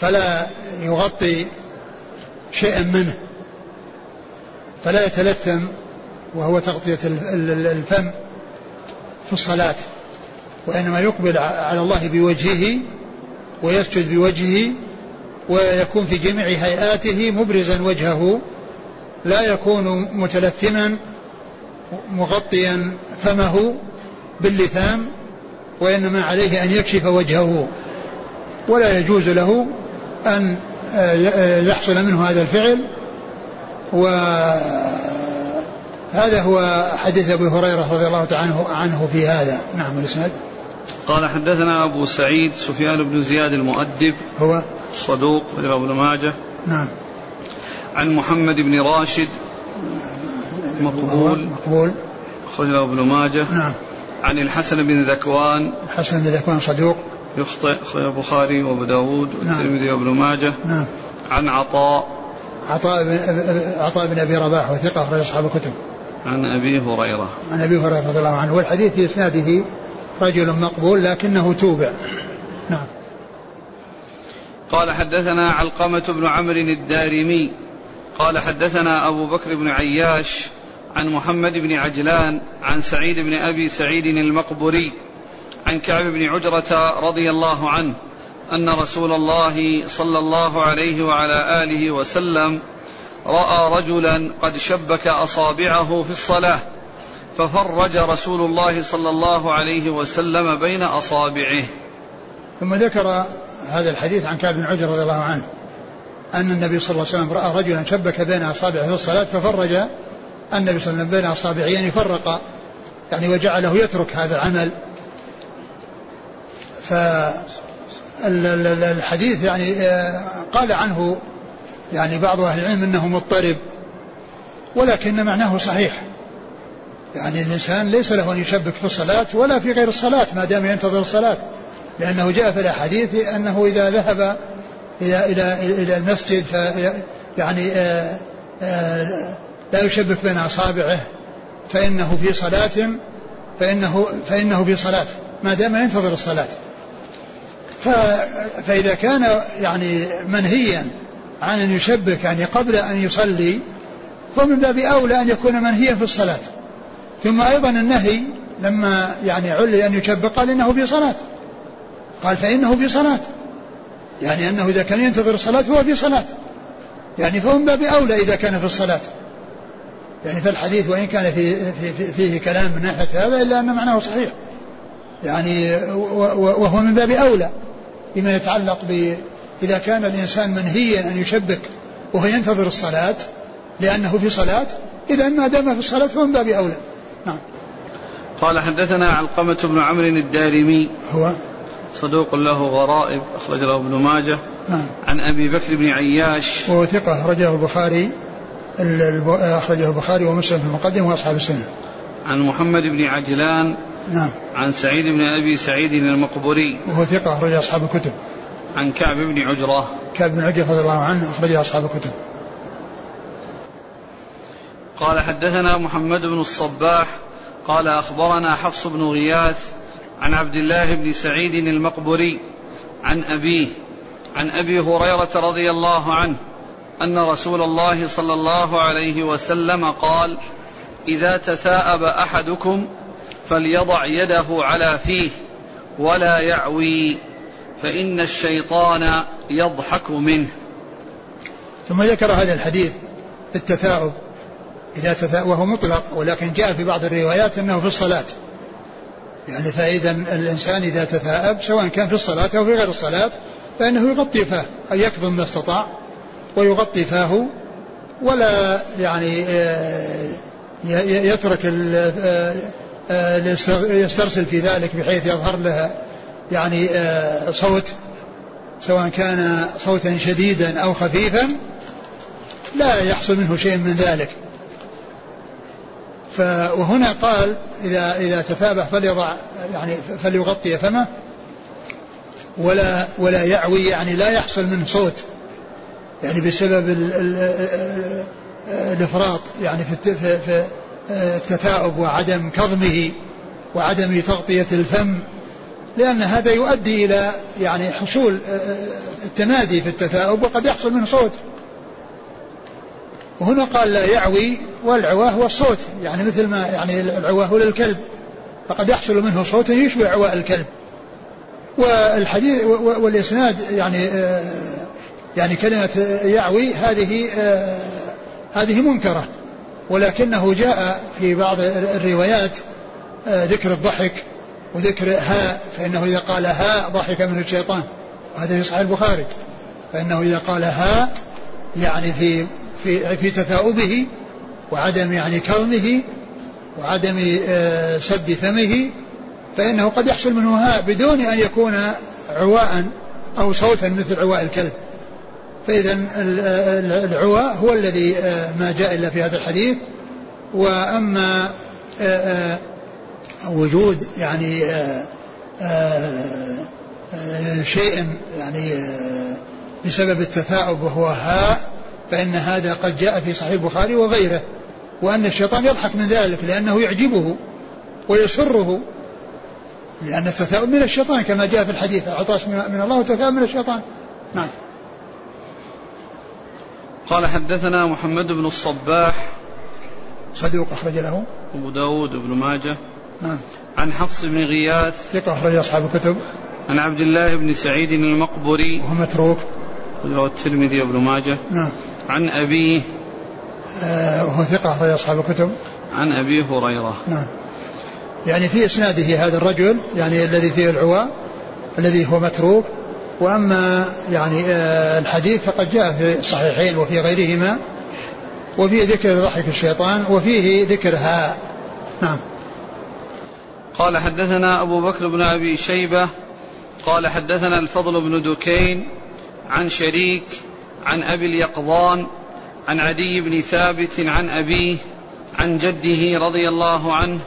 فلا يغطي شيئا منه فلا يتلثم وهو تغطية الفم في الصلاة وإنما يقبل على الله بوجهه ويسجد بوجهه ويكون في جميع هيئاته مبرزا وجهه لا يكون متلثما مغطيا فمه باللثام وإنما عليه أن يكشف وجهه. ولا يجوز له أن يحصل منه هذا الفعل وهذا هو حديث أبي هريرة رضي الله تعالى عنه في هذا. نعم الإسناد. قال حدثنا أبو سعيد سفيان بن زياد المؤدب هو؟ صدوق ابن ماجه. نعم. عن محمد بن راشد مقبول. مقبول. أخرجه ابن ماجه. نعم. عن الحسن بن ذكوان. الحسن بن ذكوان صدوق. يخطئ أخرج البخاري وأبو داود والترمذي نعم. وابن ماجه. نعم. عن عطاء. عطاء بن عطاء بن أبي رباح وثقة أخرج أصحاب الكتب. عن أبي هريرة. عن أبي هريرة رضي الله عنه والحديث في اسناده رجل مقبول لكنه توبع. نعم. قال حدثنا علقمة بن عمرو الدارمي قال حدثنا أبو بكر بن عياش عن محمد بن عجلان عن سعيد بن أبي سعيد المقبري عن كعب بن عجرة رضي الله عنه أن رسول الله صلى الله عليه وعلى آله وسلم رأى رجلا قد شبك أصابعه في الصلاة ففرج رسول الله صلى الله عليه وسلم بين أصابعه. ثم ذكر هذا الحديث عن كعب بن عجر رضي الله عنه أن النبي صلى الله عليه وسلم رأى رجلا شبك بين أصابعه في الصلاة ففرج النبي صلى الله عليه وسلم بين أصابعه يعني فرق يعني وجعله يترك هذا العمل. فالحديث يعني آه، قال عنه يعني بعض أهل العلم أنه مضطرب ولكن معناه صحيح. يعني الإنسان ليس له أن يشبك في الصلاة ولا في غير الصلاة ما دام ينتظر الصلاة. لأنه جاء في الأحاديث أنه إذا ذهب إلى إلى إلى المسجد ف يعني آآ آآ لا يشبك بين أصابعه فإنه في صلاة فإنه فإنه في صلاة ما دام ينتظر الصلاة. فإذا كان يعني منهيا عن أن يشبك يعني قبل أن يصلي فمن باب أولى أن يكون منهيا في الصلاة. ثم أيضا النهي لما يعني علي أن يشبك قال إنه في صلاة. قال فإنه في صلاة. يعني أنه إذا كان ينتظر الصلاة فهو في صلاة. يعني فهو من باب أولى إذا كان في الصلاة. يعني في الحديث وإن كان في في في فيه كلام من ناحية هذا إلا أن معناه صحيح. يعني وهو من باب أولى فيما يتعلق ب إذا كان الإنسان منهيا أن يشبك وهو ينتظر الصلاة لأنه في صلاة إذا ما دام في الصلاة فهو من باب أولى. نعم. قال حدثنا علقمة بن عمرو الدارمي هو؟ صدوق له غرائب أخرج له ابن ماجه. نعم. عن أبي بكر بن عياش. وهو ثقة أخرجه البخاري أخرجه البخاري ومسلم في المقدمة وأصحاب السنة. عن محمد بن عجلان. نعم. عن سعيد بن أبي سعيد المقبري وهو ثقة أخرج أصحاب الكتب. عن كعب بن عجرة. كعب بن عجرة رضي الله عنه أخرج أصحاب الكتب. قال حدثنا محمد بن الصباح قال أخبرنا حفص بن غياث عن عبد الله بن سعيد المقبري عن أبيه عن أبي هريرة رضي الله عنه أن رسول الله صلى الله عليه وسلم قال إذا تثاءب أحدكم فليضع يده على فيه ولا يعوي. فإن الشيطان يضحك منه. ثم ذكر هذا الحديث التثاؤب. إذا تثاءب وهو مطلق ولكن جاء في بعض الروايات أنه في الصلاة. يعني فإذا الإنسان إذا تثاءب سواء كان في الصلاة أو في غير الصلاة فإنه يغطي فاه أو يكظم ما استطاع ويغطي فاه ولا يعني آه، يترك آه، آه، يسترسل في ذلك بحيث يظهر لها يعني صوت سواء كان صوتا شديدا أو خفيفا لا يحصل منه شيء من ذلك. وهنا قال إذا إذا تثابه فليضع يعني فليغطي فمه ولا ولا يعوي يعني لا يحصل منه صوت يعني بسبب الإفراط يعني في في التثاؤب وعدم كظمه وعدم تغطية الفم. لأن هذا يؤدي إلى يعني حصول التمادي في التثاؤب وقد يحصل منه صوت. وهنا قال لا يعوي والعواه هو الصوت يعني مثل ما يعني العواه للكلب. فقد يحصل منه صوت يشبه عواء الكلب. والحديث والإسناد يعني يعني كلمة يعوي هذه هذه منكرة. ولكنه جاء في بعض الروايات ذكر الضحك وذكر ها فإنه إذا قال ها ضحك منه الشيطان. وهذا في صحيح البخاري. فإنه إذا قال ها يعني في في في تثاؤبه وعدم يعني كظمه وعدم آه، سد فمه فإنه قد يحصل منه ها بدون أن يكون عواء أو صوتا مثل عواء الكلب. فإذا العواء هو الذي آه، ما جاء إلا في هذا الحديث. وأما آه، وجود يعني شيء يعني بسبب التثاؤب وهو هاء فإن هذا قد جاء في صحيح البخاري وغيره وأن الشيطان يضحك من ذلك لأنه يعجبه ويسره لأن التثاؤب من الشيطان كما جاء في الحديث عطاش من الله والتثاؤب من الشيطان. نعم. قال حدثنا محمد بن الصباح. صدوق أخرج له. أبو داود بن ماجه. نعم. عن حفص بن غياث. ثقة أخرج أصحاب الكتب. عن عبد الله بن سعيد المقبري وهو متروك. رواه الترمذي وابن ماجه. نعم. عن أبيه. آه وهو ثقة أخرج أصحاب الكتب. عن أبي هريرة. نعم. يعني في إسناده هذا الرجل يعني الذي فيه العواء الذي هو متروك. وأما يعني آه الحديث فقد جاء في الصحيحين وفي غيرهما. وفيه ذكر ضحك الشيطان وفيه ذكرها. نعم. قال حدثنا أبو بكر بن أبي شيبة قال حدثنا الفضل بن دكين عن شريك عن أبي اليقظان عن عدي بن ثابت عن أبيه عن جده رضي الله عنه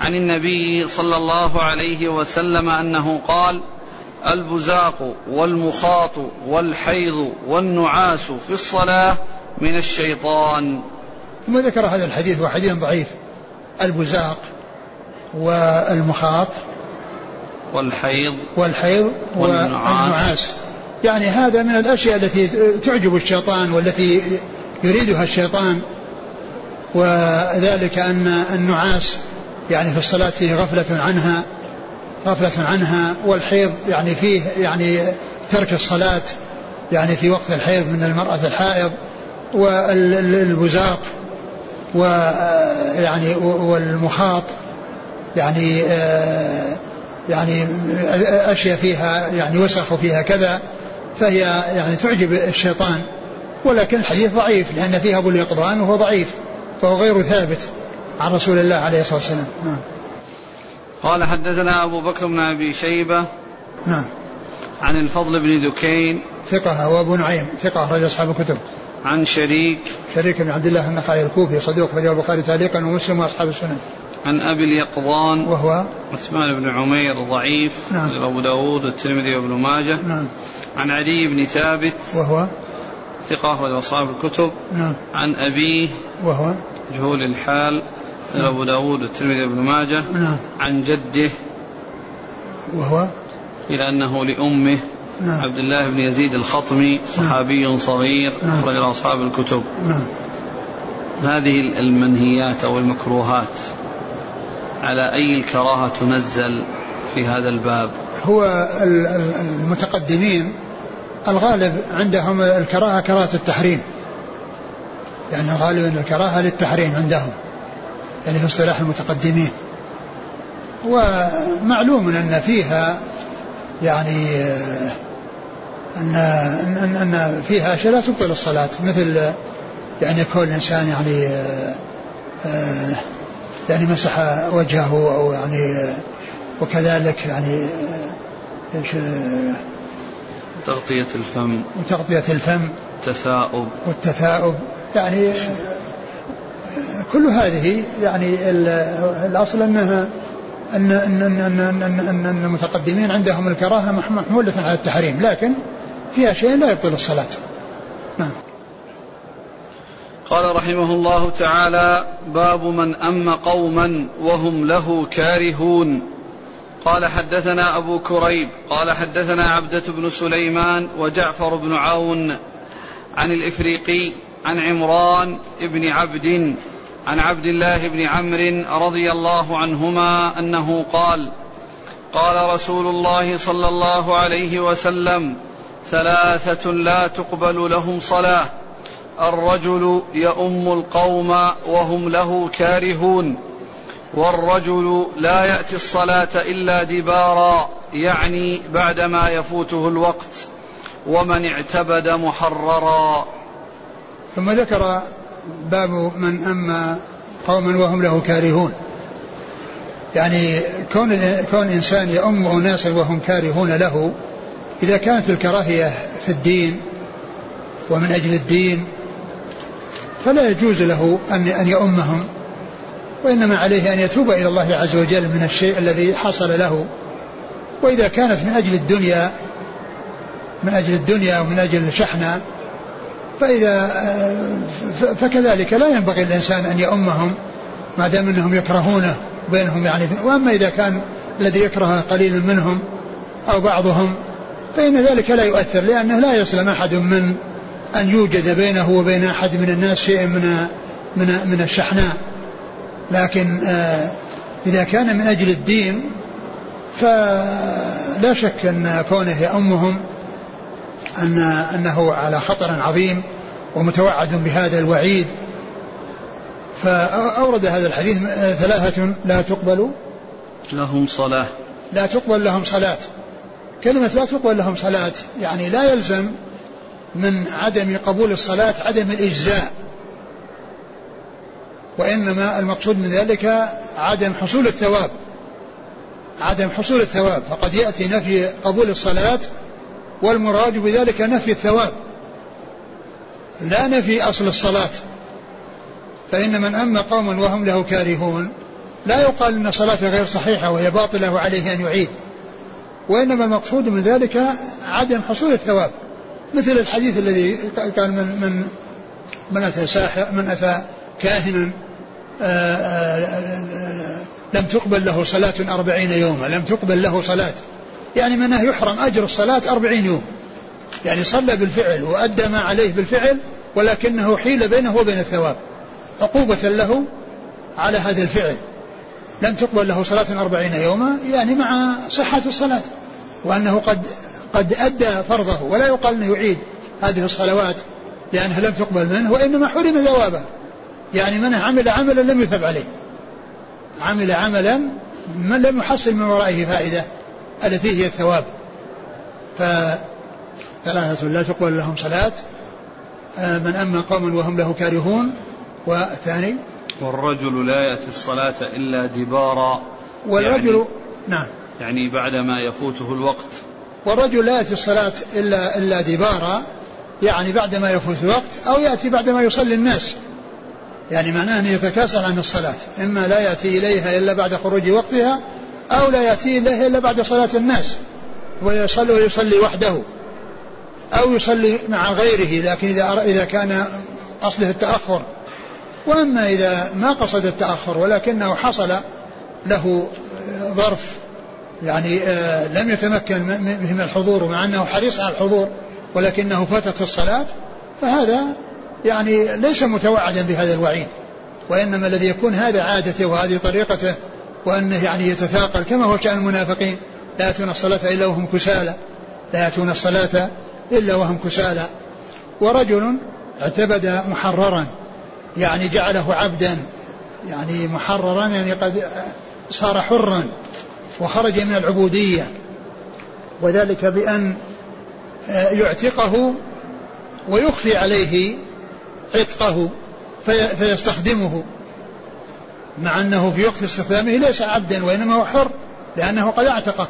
عن النبي صلى الله عليه وسلم أنه قال البزاق والمخاط والحيض والنعاس في الصلاة من الشيطان. ثم ذكر هذا الحديث هو حديث ضعيف البزاق والمخاط والحيض والحيض والنعاس. يعني هذا من الأشياء التي تعجب الشيطان والتي يريدها الشيطان وذلك أن النعاس يعني في الصلاة فيه غفلة عنها غفلة عنها والحيض يعني فيه يعني ترك الصلاة يعني في وقت الحيض من المرأة الحائض والبزاق ويعني والمخاط. يعني يعني أشياء فيها يعني وسخ وفيها كذا فهي يعني تعجب الشيطان. ولكن الحديث ضعيف لأن فيها أبو اليقظان وهو ضعيف فهو غير ثابت عن رسول الله عليه الصلاة والسلام. نعم. قال حدثنا أبو بكر بن أبي شيبة نعم. عن الفضل بن دكين ثقة وابو نعيم ثقة أخرج أصحاب الكتب. عن شريك شريك بن عبد الله النخعي الكوفي صدوق في البخاري تعليقا ومسلم وأصحاب السنن. عن أبي اليقظان وهو عثمان بن عمير ضعيف نعم أبو داود والترمذي وابن ماجه نعم عن علي بن ثابت وهو ثقة أخرج أصحاب الكتب نعم عن أبيه وهو مجهول الحال نعم. أبو داود والترمذي وابن ماجه نعم عن جده وهو إلى أنه لأمه نعم. عبد الله بن يزيد الخطمي صحابي نعم. صغير نعم. أخرج أصحاب الكتب نعم. هذه المنهيات أو المكروهات على أي الكراهة تنزل في هذا الباب؟ هو المتقدمين الغالب عندهم الكراهة كراهة التحريم. يعني الغالب أن الكراهة للتحريم عندهم يعني في اصطلاح المتقدمين. ومعلوم أن فيها يعني أن أن أن فيها أشياء لا تبطل الصلاة مثل يعني كون الإنسان يعني يعني مسح وجهه أو يعني وكذلك يعني إيش تغطية الفم. وتغطية الفم. التثاؤب والتثاؤب. يعني كل هذه يعني الأصل أنها أن أن أن أن, أن, أن, أن المتقدمين عندهم الكراهة محمولة على التحريم لكن فيها شيء لا يبطل الصلاة. نعم. قال رحمه الله تعالى باب من أم قوما وهم له كارهون. قال حدثنا أبو كريب قال حدثنا عبدة بن سليمان وجعفر بن عون عن الإفريقي عن عمران بن عبد عن عبد الله بن عمرو رضي الله عنهما أنه قال قال رسول الله صلى الله عليه وسلم ثلاثة لا تقبل لهم صلاة. الرجل يؤم القوم وهم له كارهون والرجل لا يأتي الصلاة إلا دبارا يعني بعدما يفوته الوقت ومن اعتبد محررا. ثم ذكر باب من أما قوما وهم له كارهون. يعني كون كون إنسان يؤم أناسا وهم كارهون له إذا كانت الكراهية في الدين ومن أجل الدين فلا يجوز له ان أن يؤمهم وإنما عليه أن يتوب إلى الله عز وجل من الشيء الذي حصل له. وإذا كانت من أجل الدنيا من أجل الدنيا ومن أجل الشحنه فإذا فكذلك لا ينبغي الإنسان أن يؤمهم ما دام أنهم يكرهونه بينهم يعني. وأما إذا كان الذي يكره قليل منهم أو بعضهم فإن ذلك لا يؤثر لأنه لا يسلم أحد من أن يوجد بينه وبين أحد من الناس شيء من من من الشحناء. لكن إذا كان من أجل الدين فلا شك أن كونه يأمهم أن أنه على خطر عظيم ومتوعد بهذا الوعيد. فأورد هذا الحديث ثلاثة لا تقبل. لهم صلاة. لا تقبل لهم صلاة. كلمة لا تقبل لهم صلاة يعني لا يلزم من عدم قبول الصلاة عدم الإجزاء. وإنما المقصود من ذلك عدم حصول الثواب. عدم حصول الثواب. فقد يأتي نفي قبول الصلاة والمراد بذلك نفي الثواب. لا نفي أصل الصلاة. فإن من أما قوما وهم له كارهون لا يقال أن صلاته غير صحيحة وهي باطلة وعليه أن يعيد. وإنما المقصود من ذلك عدم حصول الثواب. مثل الحديث الذي قال من من من أتى ساحر من أتى كاهنا لم تقبل له صلاة أربعين يوما لم تقبل له صلاة. يعني منه يحرم أجر الصلاة أربعين يوم. يعني صلى بالفعل وأدى ما عليه بالفعل ولكنه حيل بينه وبين الثواب. عقوبة له على هذا الفعل. لم تقبل له صلاة أربعين يوما يعني مع صحة الصلاة. وأنه قد قد أدى فرضه ولا يقال أنه يعيد هذه الصلوات لأنها لم تقبل منه وإنما حرم ثوابه. يعني من عمل عملا لم يثب عليه. عمل عملا من لم يحصل من ورائه فائدة التي هي الثواب. فثلاثة لا تقبل لهم صلاة. آه، من أما قوم وهم له كارهون. والثاني؟ والرجل لا يأتي الصلاة إلا دبارا والرجل يعني نعم. يعني بعدما يفوته الوقت. والرجل لا يأتي الصلاة إلا إلا دبارا يعني بعدما يفوت الوقت أو يأتي بعدما يصلي الناس. يعني معناه أنه يتكاسل عن الصلاة. إما لا يأتي إليها إلا بعد خروج وقتها أو لا يأتي إليها إلا بعد صلاة الناس. ويصلي ويصلي وحده. أو يصلي مع غيره لكن إذا إذا كان قصده التأخر. وأما إذا ما قصد التأخر ولكنه حصل له ظرف يعني آه لم يتمكن من الحضور مع أنه حريص على الحضور ولكنه فاتت الصلاة فهذا يعني ليس متوعدا بهذا الوعيد وإنما الذي يكون هذا عادته وهذه طريقته وأنه يعني يتثاقل كما هو شأن المنافقين لا يأتون الصلاة إلا وهم كسالى لا يأتون الصلاة إلا وهم كسالى. ورجل اعتبد محررا يعني جعله عبدا يعني محررا يعني قد صار حرا وخرج من العبودية وذلك بأن يعتقه ويخفي عليه عتقه في فيستخدمه. مع أنه في وقت استخدامه ليس عبدا وإنما هو حر لأنه قد اعتقه.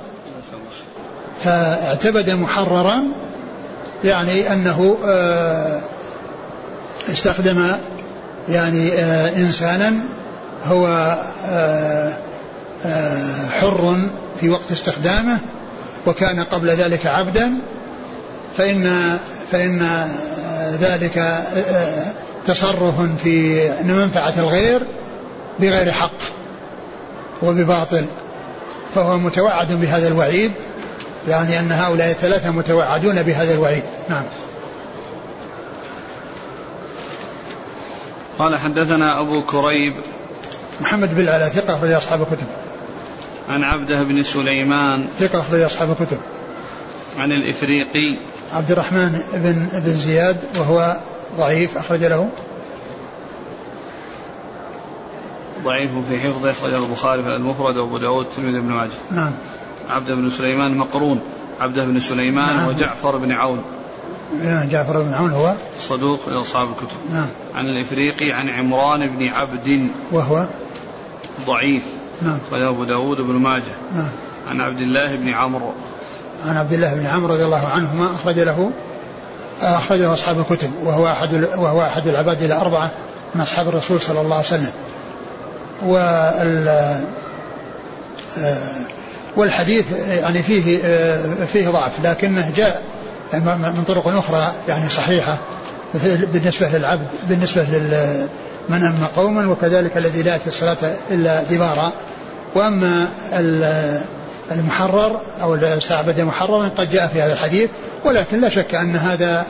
فاعتبد محررا يعني أنه آه، استخدم يعني آه، إنسانا هو آه، حر في وقت استخدامه وكان قبل ذلك عبدا فإن فإن ذلك تصرف في منفعة الغير بغير حق وبباطل فهو متوعد بهذا الوعيد يعني أن هؤلاء الثلاثة متوعدون بهذا الوعيد. نعم. قال حدثنا أبو كريب. محمد بن العلاء ثقة أخرج أصحاب الكتب. عن عبده بن سليمان ثقة أخرج أصحاب الكتب. عن الإفريقي. عبد الرحمن بن بن زياد وهو ضعيف أخرج له. ضعيف في حفظه أخرجه البخاري في المفرد وأبو داود الترمذي بن ماجه. نعم. عبد بن سليمان مقرون. عبد بن سليمان نعم. وجعفر بن عون. نعم جعفر بن عون هو. صدوق لأصحاب الكتب. نعم. عن الإفريقي عن عمران بن عبد وهو. ضعيف. نعم. أخرجه أبو داود بن ماجه. نعم. عن عبد الله بن عمرو. عن عبد الله بن عمرو رضي الله عنهما أخرج له أخرجه أصحاب الكتب وهو أحد وهو أحد العباد الأربعة من أصحاب الرسول صلى الله عليه وسلم. وال آه، والحديث يعني فيه آه، فيه ضعف لكنه جاء من طرق أخرى يعني صحيحة بالنسبة للعبد بالنسبة لل من أما قوما وكذلك الذي لا يأتي الصلاة إلا دبارا. وأما المحرر أو استعبد محررا قد جاء في هذا الحديث ولكن لا شك أن هذا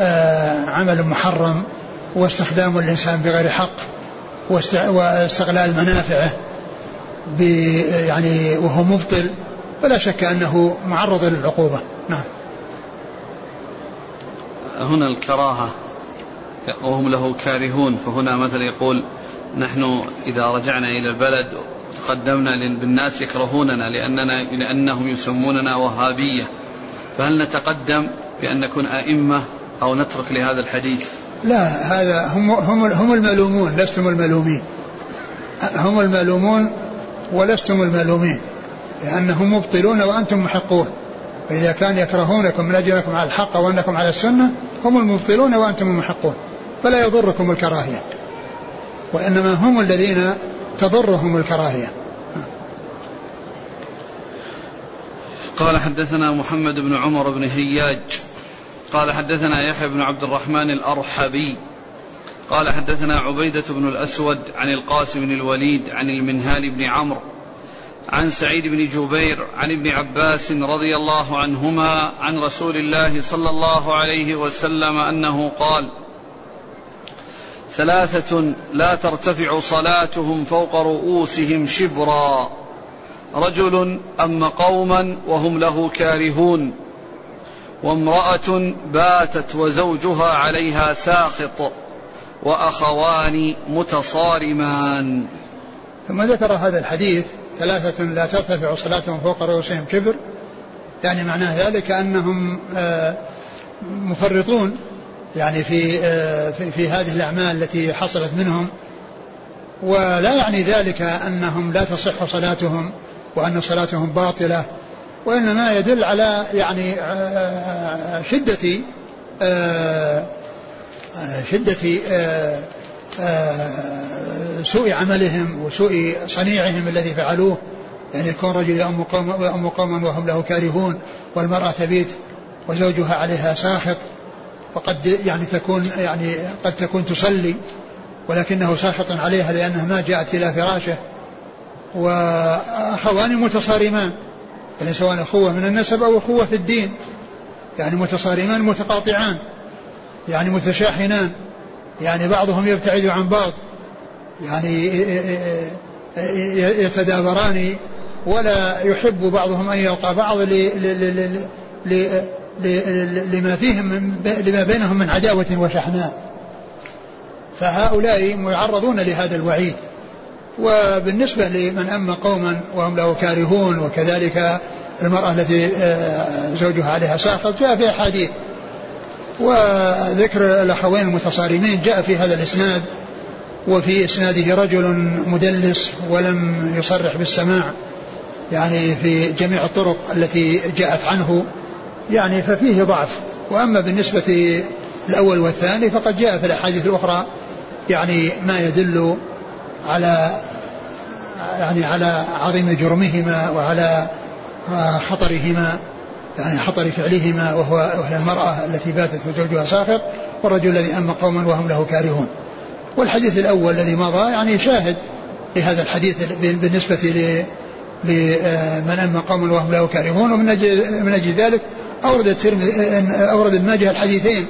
آه، عمل محرم واستخدام الإنسان بغير حق واستغلال منافعه يعني وهو مبطل فلا شك أنه معرض للعقوبة. نعم. هنا الكراهة وهم له كارهون فهنا مثلا يقول نحن إذا رجعنا إلى البلد تقدمنا بالناس يكرهوننا لأننا لأنهم يسموننا وهابية. فهل نتقدم بأن نكون أئمة أو نترك لهذا الحديث؟ لا هذا هم هم هم الملومون لستم الملومين هم الملومون ولستم الملومين لأنهم مبطلون وأنتم محقون. فإذا كان يكرهونكم من أجل أنكم على الحق وأنكم على السنة هم المبطلون وأنتم المحقون فلا يضركم الكراهية. وإنما هم الذين تضرهم الكراهية. قال حدثنا محمد بن عمر بن هياج. قال حدثنا يحيى بن عبد الرحمن الأرحبي. قال حدثنا عبيدة بن الأسود عن القاسم بن الوليد عن المنهال بن عمرو. عن سعيد بن جبير عن ابن عباس رضي الله عنهما عن رسول الله صلى الله عليه وسلم أنه قال ثلاثة لا ترتفع صلاتهم فوق رؤوسهم شبرا. رجل اما قوما وهم له كارهون. وامرأة باتت وزوجها عليها ساخط وأخوان متصارمان. ثم ذكر هذا الحديث ثلاثة لا ترتفع صلاتهم فوق رؤوسهم كبر يعني معناه ذلك أنهم آه، مفرطون. يعني في, آه، في في هذه الأعمال التي حصلت منهم. ولا يعني ذلك أنهم لا تصح صلاتهم وأن صلاتهم باطلة وإنما يدل على يعني آه، شدة شدة سوء عملهم وسوء صنيعهم الذي فعلوه. يعني يكون رجل يأم قوما وهم له كارهون والمرأة تبيت وزوجها عليها ساخط. وقد يعني تكون يعني قد تكون تصلي ولكنه ساخط عليها لأنها ما جاءت إلى فراشه. وأخوان متصارمان يعني سواء أخوة من النسب أو أخوة في الدين يعني متصارمان متقاطعان يعني متشاحنان يعني بعضهم يبتعد عن بعض يعني يتدابران ولا يحب بعضهم أن يلقى بعض لما فيهم من لما بينهم من عداوة وشحناء. فهؤلاء معرضون لهذا الوعيد. وبالنسبة لمن أما قوما وهم له كارهون وكذلك المرأة التي آه، زوجها عليها ساخط جاء في أحاديث. وذكر الأخوين المتصارمين جاء في هذا الإسناد. وفي إسناده رجل مدلس ولم يصرح بالسماع. يعني في جميع الطرق التي جاءت عنه. يعني ففيه ضعف. وأما بالنسبة الأول والثاني فقد جاء في الأحاديث الأخرى يعني ما يدل على يعني على عظيم جرمهما وعلى خطرهما يعني خطر فعلهما وهو المرأة التي باتت وزوجها ساخط والرجل الذي أما قوما وهم له كارهون. والحديث الأول الذي مضى يعني شاهد لهذا الحديث بالنسبة لمن أما قوم وهم له كارهون ومن أجل, من أجل ذلك أورد الترمذي أورد الماجه الحديثين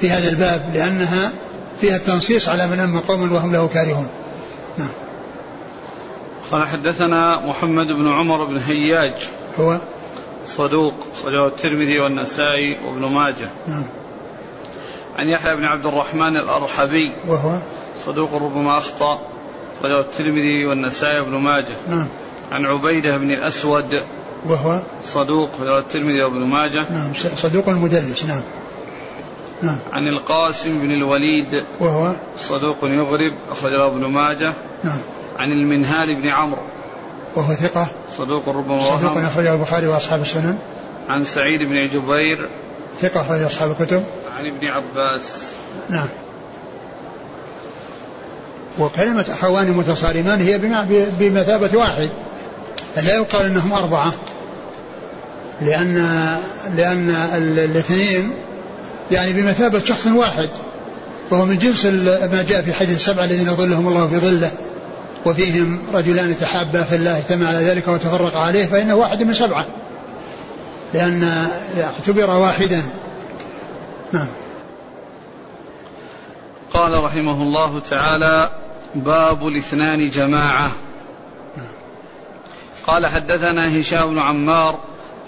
في هذا الباب لأنها فيها التنصيص على من أما قوم وهم له كارهون. نعم. قال حدثنا محمد بن عمر بن هياج. هو؟ صدوق وله الترمذي والنسائي وابن ماجه. نعم. عن يحيى بن عبد الرحمن الأرحبي. وهو؟ صدوق ربما أخطأ وله الترمذي والنسائي وابن ماجه. نعم. عن عبيدة بن الأسود وهو صدوق الترمذي وابن ماجه. نعم صدوق المدلس نعم. نعم. عن القاسم بن الوليد وهو صدوق يغرب أخرجه ابن ماجه. نعم. عن المنهال بن عمرو. وهو ثقة. صدوق ربما صدوق أخرجه البخاري وأصحاب السنن. عن سعيد بن جبير. ثقة أخرج أصحاب الكتب. عن ابن عباس. نعم. وكلمة أخوان متصارمان هي بمثابة واحد. لا يقال أنهم أربعة. لأن لأن الاثنين يعني بمثابة شخص واحد وهو من جنس ما جاء في حديث السبعة الذين ظلهم الله في ظله وفيهم رجلان تحابا في الله اجتمع على ذلك وتفرق عليه فإنه واحد من سبعة. لأن اعتبر واحدا. نعم. قال رحمه الله تعالى باب الاثنان جماعة. قال حدثنا هشام بن عمار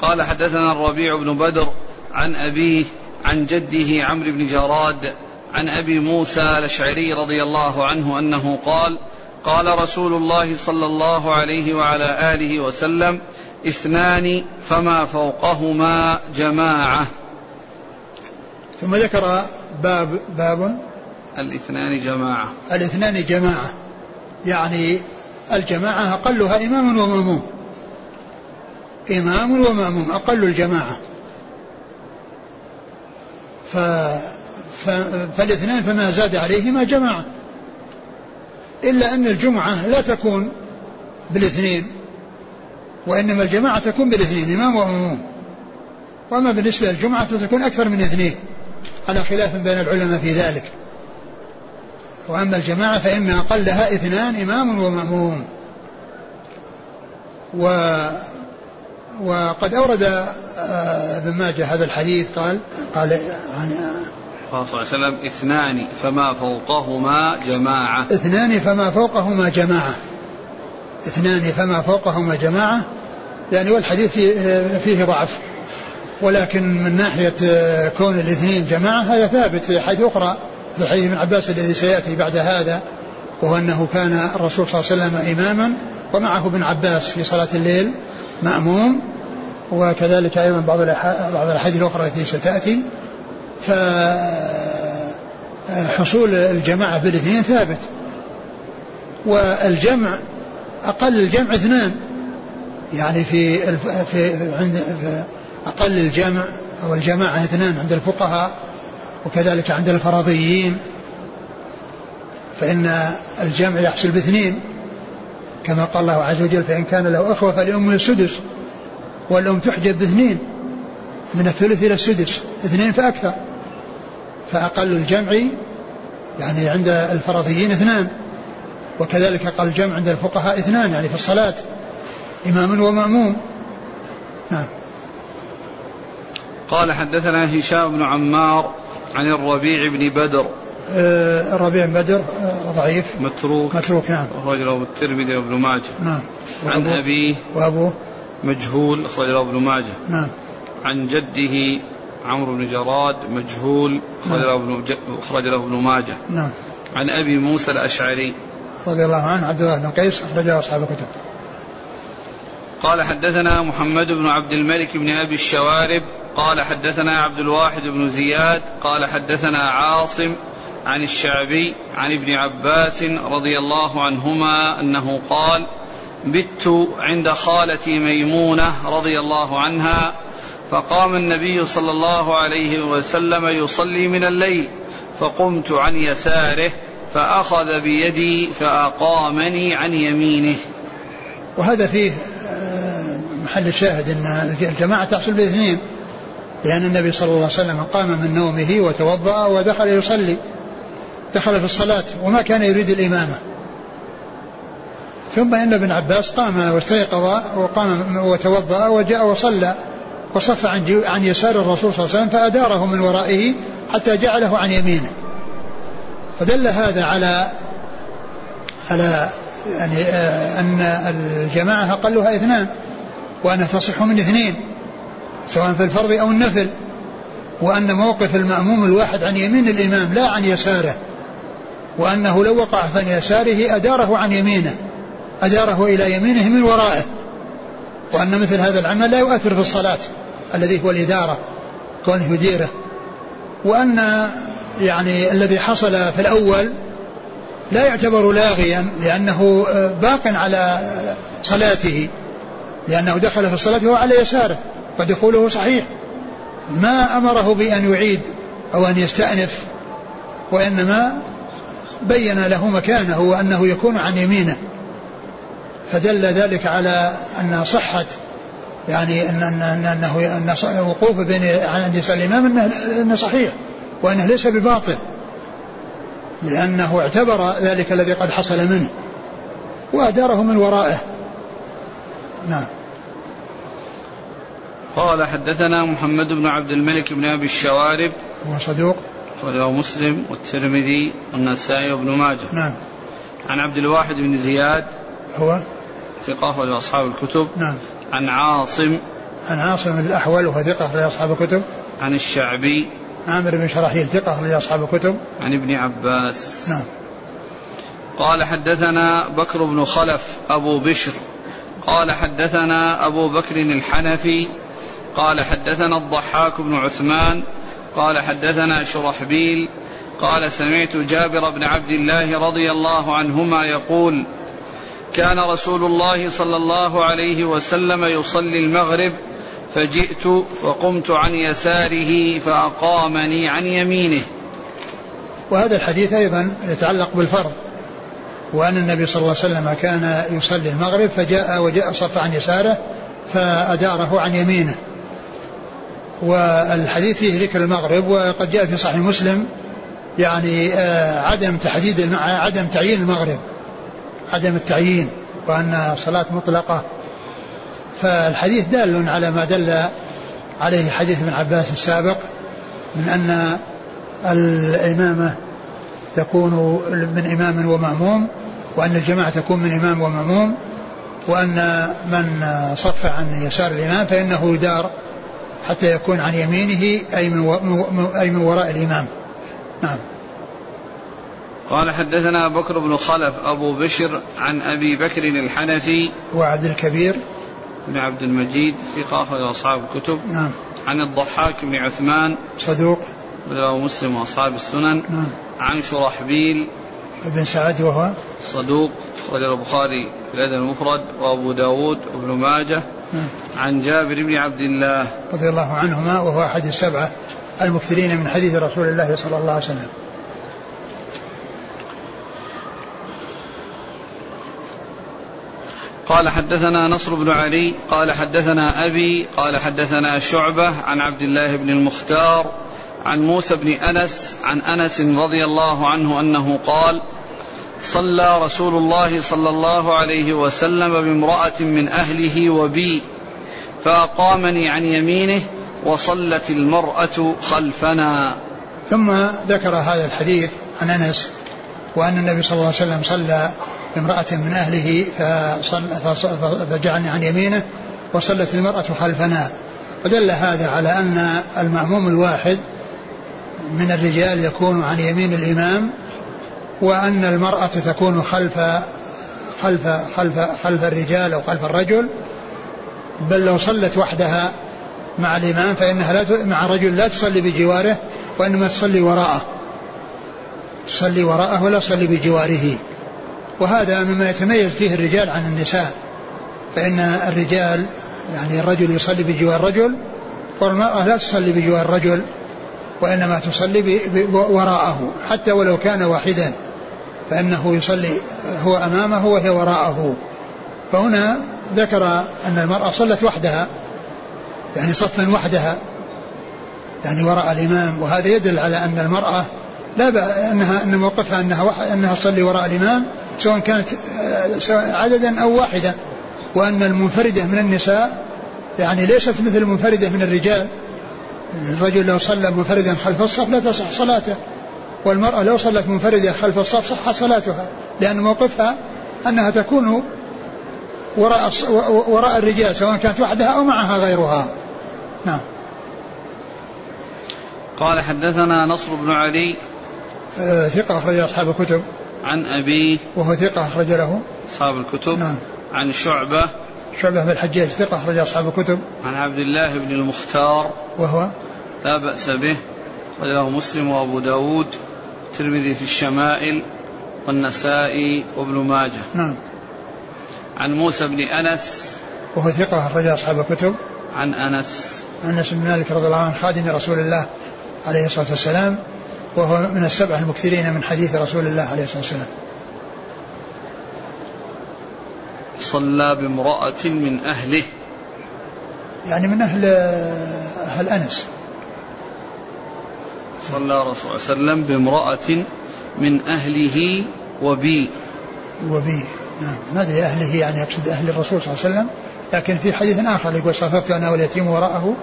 قال حدثنا الربيع بن بدر عن أبيه عن جده عمرو بن جراد عن أبي موسى الأشعري رضي الله عنه أنه قال قال رسول الله صلى الله عليه وعلى آله وسلم اثنان فما فوقهما جماعة. ثم ذكر باب باب الاثنان جماعة. الاثنان جماعة يعني الجماعة أقلها إمام ومأموم. إمام ومأموم أقل الجماعة. ف... ف... فالاثنان فما زاد عليهما جماعة. إلا أن الجمعة لا تكون بالاثنين وإنما الجماعة تكون بالاثنين إمام ومأموم. وأما بالنسبة للجمعة فتكون أكثر من اثنين على خلاف بين العلماء في ذلك. وأما الجماعة فإن أقلها اثنان إمام ومأموم. و وقد أورد آه، ابن ماجه هذا الحديث قال قال عن قال صلى الله عليه وسلم اثنان فما فوقهما جماعة. اثنان فما فوقهما جماعة. اثنان فما فوقهما جماعة. يعني والحديث فيه, فيه ضعف. ولكن من ناحية كون الاثنين جماعة هذا ثابت في حديث أخرى في حديث ابن عباس الذي سيأتي بعد هذا وهو أنه كان الرسول صلى الله عليه وسلم إماما ومعه ابن عباس في صلاة الليل مأموم وكذلك أيضا بعض بعض الأحاديث الأخرى التي ستأتي. فحصول الجماعة بالاثنين ثابت. والجمع أقل الجمع اثنان. يعني في في عند في أقل الجمع أو الجماعة اثنان عند الفقهاء وكذلك عند الفرضيين. فإن الجمع يحصل باثنين. كما قال الله عز وجل فإن كان له أخوة فلأمه السدس والأم تحجب باثنين من الثلث إلى السدس اثنين فأكثر. فأقل الجمع يعني عند الفرضيين اثنان وكذلك قال الجمع عند الفقهاء اثنان يعني في الصلاة إمام ومأموم. نعم. قال حدثنا هشام بن عمار عن الربيع بن بدر الربيع بن بدر آه ضعيف. متروك. متروك نعم. أخرج له الترمذي وابن ماجه. نعم. عن أبيه وأبوه؟ مجهول أخرج له ابن ماجه. نعم. عن جده عمرو بن جراد مجهول أخرج له ابن أخرج له ابن ماجه. نعم. عن أبي موسى الأشعري. رضي الله عنه عبد الله بن قيس أخرجه أصحاب الكتب. قال حدثنا محمد بن عبد الملك بن أبي الشوارب. قال حدثنا عبد الواحد بن زياد. قال حدثنا عاصم. عن الشعبي عن ابن عباس رضي الله عنهما أنه قال بت عند خالتي ميمونة رضي الله عنها فقام النبي صلى الله عليه وسلم يصلي من الليل فقمت عن يساره فأخذ بيدي فأقامني عن يمينه. وهذا فيه محل الشاهد إن الجماعة تحصل باثنين لأن النبي صلى الله عليه وسلم قام من نومه وتوضأ ودخل يصلي. دخل في الصلاة وما كان يريد الإمامة. ثم إن ابن عباس قام واستيقظ وقام وتوضأ وجاء وصلى وصف عن عن يسار الرسول صلى الله عليه وسلم فأداره من ورائه حتى جعله عن يمينه. فدل هذا على على يعني آه، أن الجماعة أقلها اثنان وأنها تصح من اثنين سواء في الفرض أو النفل وأن موقف المأموم الواحد عن يمين الإمام لا عن يساره. وأنه لو وقع عن يساره أداره عن يمينه أداره إلى يمينه من ورائه. وأن مثل هذا العمل لا يؤثر في الصلاة الذي هو الإدارة كونه يديره. وأن يعني الذي حصل في الأول لا يعتبر لاغيا لأنه باق على صلاته. لأنه دخل في الصلاة وهو على يساره ودخوله صحيح. ما أمره بأن يعيد أو أن يستأنف وإنما بين له مكانه وأنه يكون عن يمينه. فدل ذلك على أن صحة يعني أن أن أنه أن وقوفه بين عن يسار الإمام أنه, أنه صحيح وأنه ليس بباطل لأنه اعتبر ذلك الذي قد حصل منه وأداره من ورائه. نعم. قال حدثنا محمد بن عبد الملك بن أبي الشوارب هو صدوق. رواه مسلم والترمذي والنسائي وابن ماجه. نعم. عن عبد الواحد بن زياد. هو؟ ثقة أخرج أصحاب الكتب. نعم. عن عاصم. عن عاصم الأحول وهو ثقة أخرج أصحاب الكتب. عن الشعبي. عامر بن شراحيل ثقة أخرج أصحاب الكتب. عن ابن عباس. نعم. قال حدثنا بكر بن خلف أبو بشر. قال حدثنا أبو بكر الحنفي. قال حدثنا الضحاك بن عثمان. قال حدثنا شرحبيل قال سمعت جابر بن عبد الله رضي الله عنهما يقول كان رسول الله صلى الله عليه وسلم يصلي المغرب فجئت وقمت عن يساره فأقامني عن يمينه. وهذا الحديث أيضا يتعلق بالفرض وأن النبي صلى الله عليه وسلم كان يصلي المغرب فجاء وجاء صف عن يساره فأداره عن يمينه. والحديث فيه ذكر المغرب وقد جاء في صحيح مسلم يعني آه، عدم تحديد عدم تعيين المغرب عدم التعيين وأن صلاة مطلقة. فالحديث دال على ما دل عليه حديث ابن عباس السابق من أن الإمامة تكون من إمام ومأموم وأن الجماعة تكون من إمام ومأموم وأن من صف عن يسار الإمام فإنه يدار حتى يكون عن يمينه أي من, أي من وراء الإمام. نعم. قال حدثنا بكر بن خلف أبو بشر عن أبي بكر الحنفي. وعبد الكبير. بن عبد المجيد ثقة أخرج أصحاب الكتب. نعم. عن الضحاك بن عثمان. صدوق. رواه مسلم وأصحاب السنن. نعم. عن شرحبيل. بن سعد وهو. صدوق. أخرج البخاري في الأدب المفرد وأبو داود وابن ماجه نعم. عن جابر بن عبد الله. رضي الله عنهما وهو أحد السبعة المكثرين من حديث رسول الله صلى الله عليه وسلم. قال حدثنا نصر بن علي قال حدثنا أبي قال حدثنا شعبة عن عبد الله بن المختار عن موسى بن أنس عن أنس رضي الله عنه أنه قال صلى رسول الله صلى الله عليه وسلم بامرأة من أهله وبي فأقامني عن يمينه وصلت المرأة خلفنا. ثم ذكر هذا الحديث عن أنس وأن النبي صلى الله عليه وسلم صلى بامرأة من أهله فجعلني عن يمينه وصلت المرأة خلفنا. ودل هذا على أن المأموم الواحد من الرجال يكون عن يمين الإمام وأن المرأة تكون خلف خلف خلف خلف الرجال أو خلف الرجل بل لو صلت وحدها مع الإمام فإنها لا مع رجل لا تصلي بجواره وإنما تصلي وراءه. تصلي وراءه ولا تصلي بجواره. وهذا مما يتميز فيه الرجال عن النساء. فإن الرجال يعني الرجل يصلي بجوار الرجل والمرأة لا تصلي بجوار الرجل وإنما تصلي وراءه حتى ولو كان واحدا. فإنه يصلي هو أمامه وهي وراءه. فهنا ذكر أن المرأة صلت وحدها يعني صفا وحدها يعني وراء الإمام. وهذا يدل على أن المرأة لا أنها أن موقفها أنها أنها تصلي وراء الإمام سواء كانت آه، عددا أو واحدة وأن المنفردة من النساء يعني ليست مثل المنفردة من الرجال. الرجل لو صلى منفردا خلف الصف لا تصح صلاته. والمرأة لو صلت منفردة خلف الصف صحت صلاتها لأن موقفها أنها تكون وراء وراء الرجال سواء كانت وحدها أو معها غيرها. نعم. قال حدثنا نصر بن علي آه، ثقة أخرج أصحاب الكتب. عن أبيه وهو ثقة أخرج له. أصحاب الكتب. نعم. عن شعبة. شعبة بن الحجاج ثقة أخرج أصحاب الكتب. عن عبد الله بن المختار. وهو؟ لا بأس به. أخرجه مسلم وأبو داود. الترمذي في الشمائل والنسائي وابن ماجه. نعم. عن موسى بن أنس. وهو ثقة أخرج أصحاب الكتب. عن أنس. أنس بن مالك رضي الله عنه خادم رسول الله عليه الصلاة والسلام وهو من السبعة المكثرين من حديث رسول الله عليه الصلاة والسلام. صلى بامرأة من أهله. يعني من أهل أهل أنس. صلى رسول الله صلى الله عليه وسلم بامرأة من أهله وبي. وبي. نعم. ما أدري أهله؟ يعني يقصد أهل الرسول صلى الله عليه وسلم. لكن في حديث آخر يقول صففت أنا واليتيم وراءه.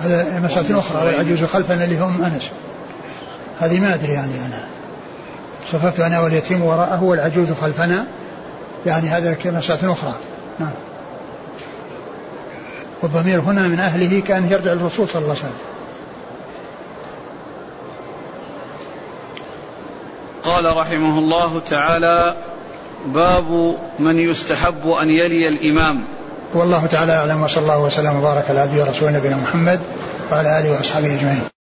هذا مسألة أخرى والعجوز خلفنا اللي هم أنس. هذه ما أدري يعني أنا. صففت أنا واليتيم وراءه والعجوز خلفنا. يعني هذا مسألة أخرى. نعم. والضمير هنا من أهله كأن يرجع للرسول صلى الله عليه وسلم. قال رحمه الله تعالى باب من يستحب أن يلي الإمام. والله تعالى أعلم وصلى الله وسلم وبارك على نبينا محمد وعلى آله وأصحابه أجمعين.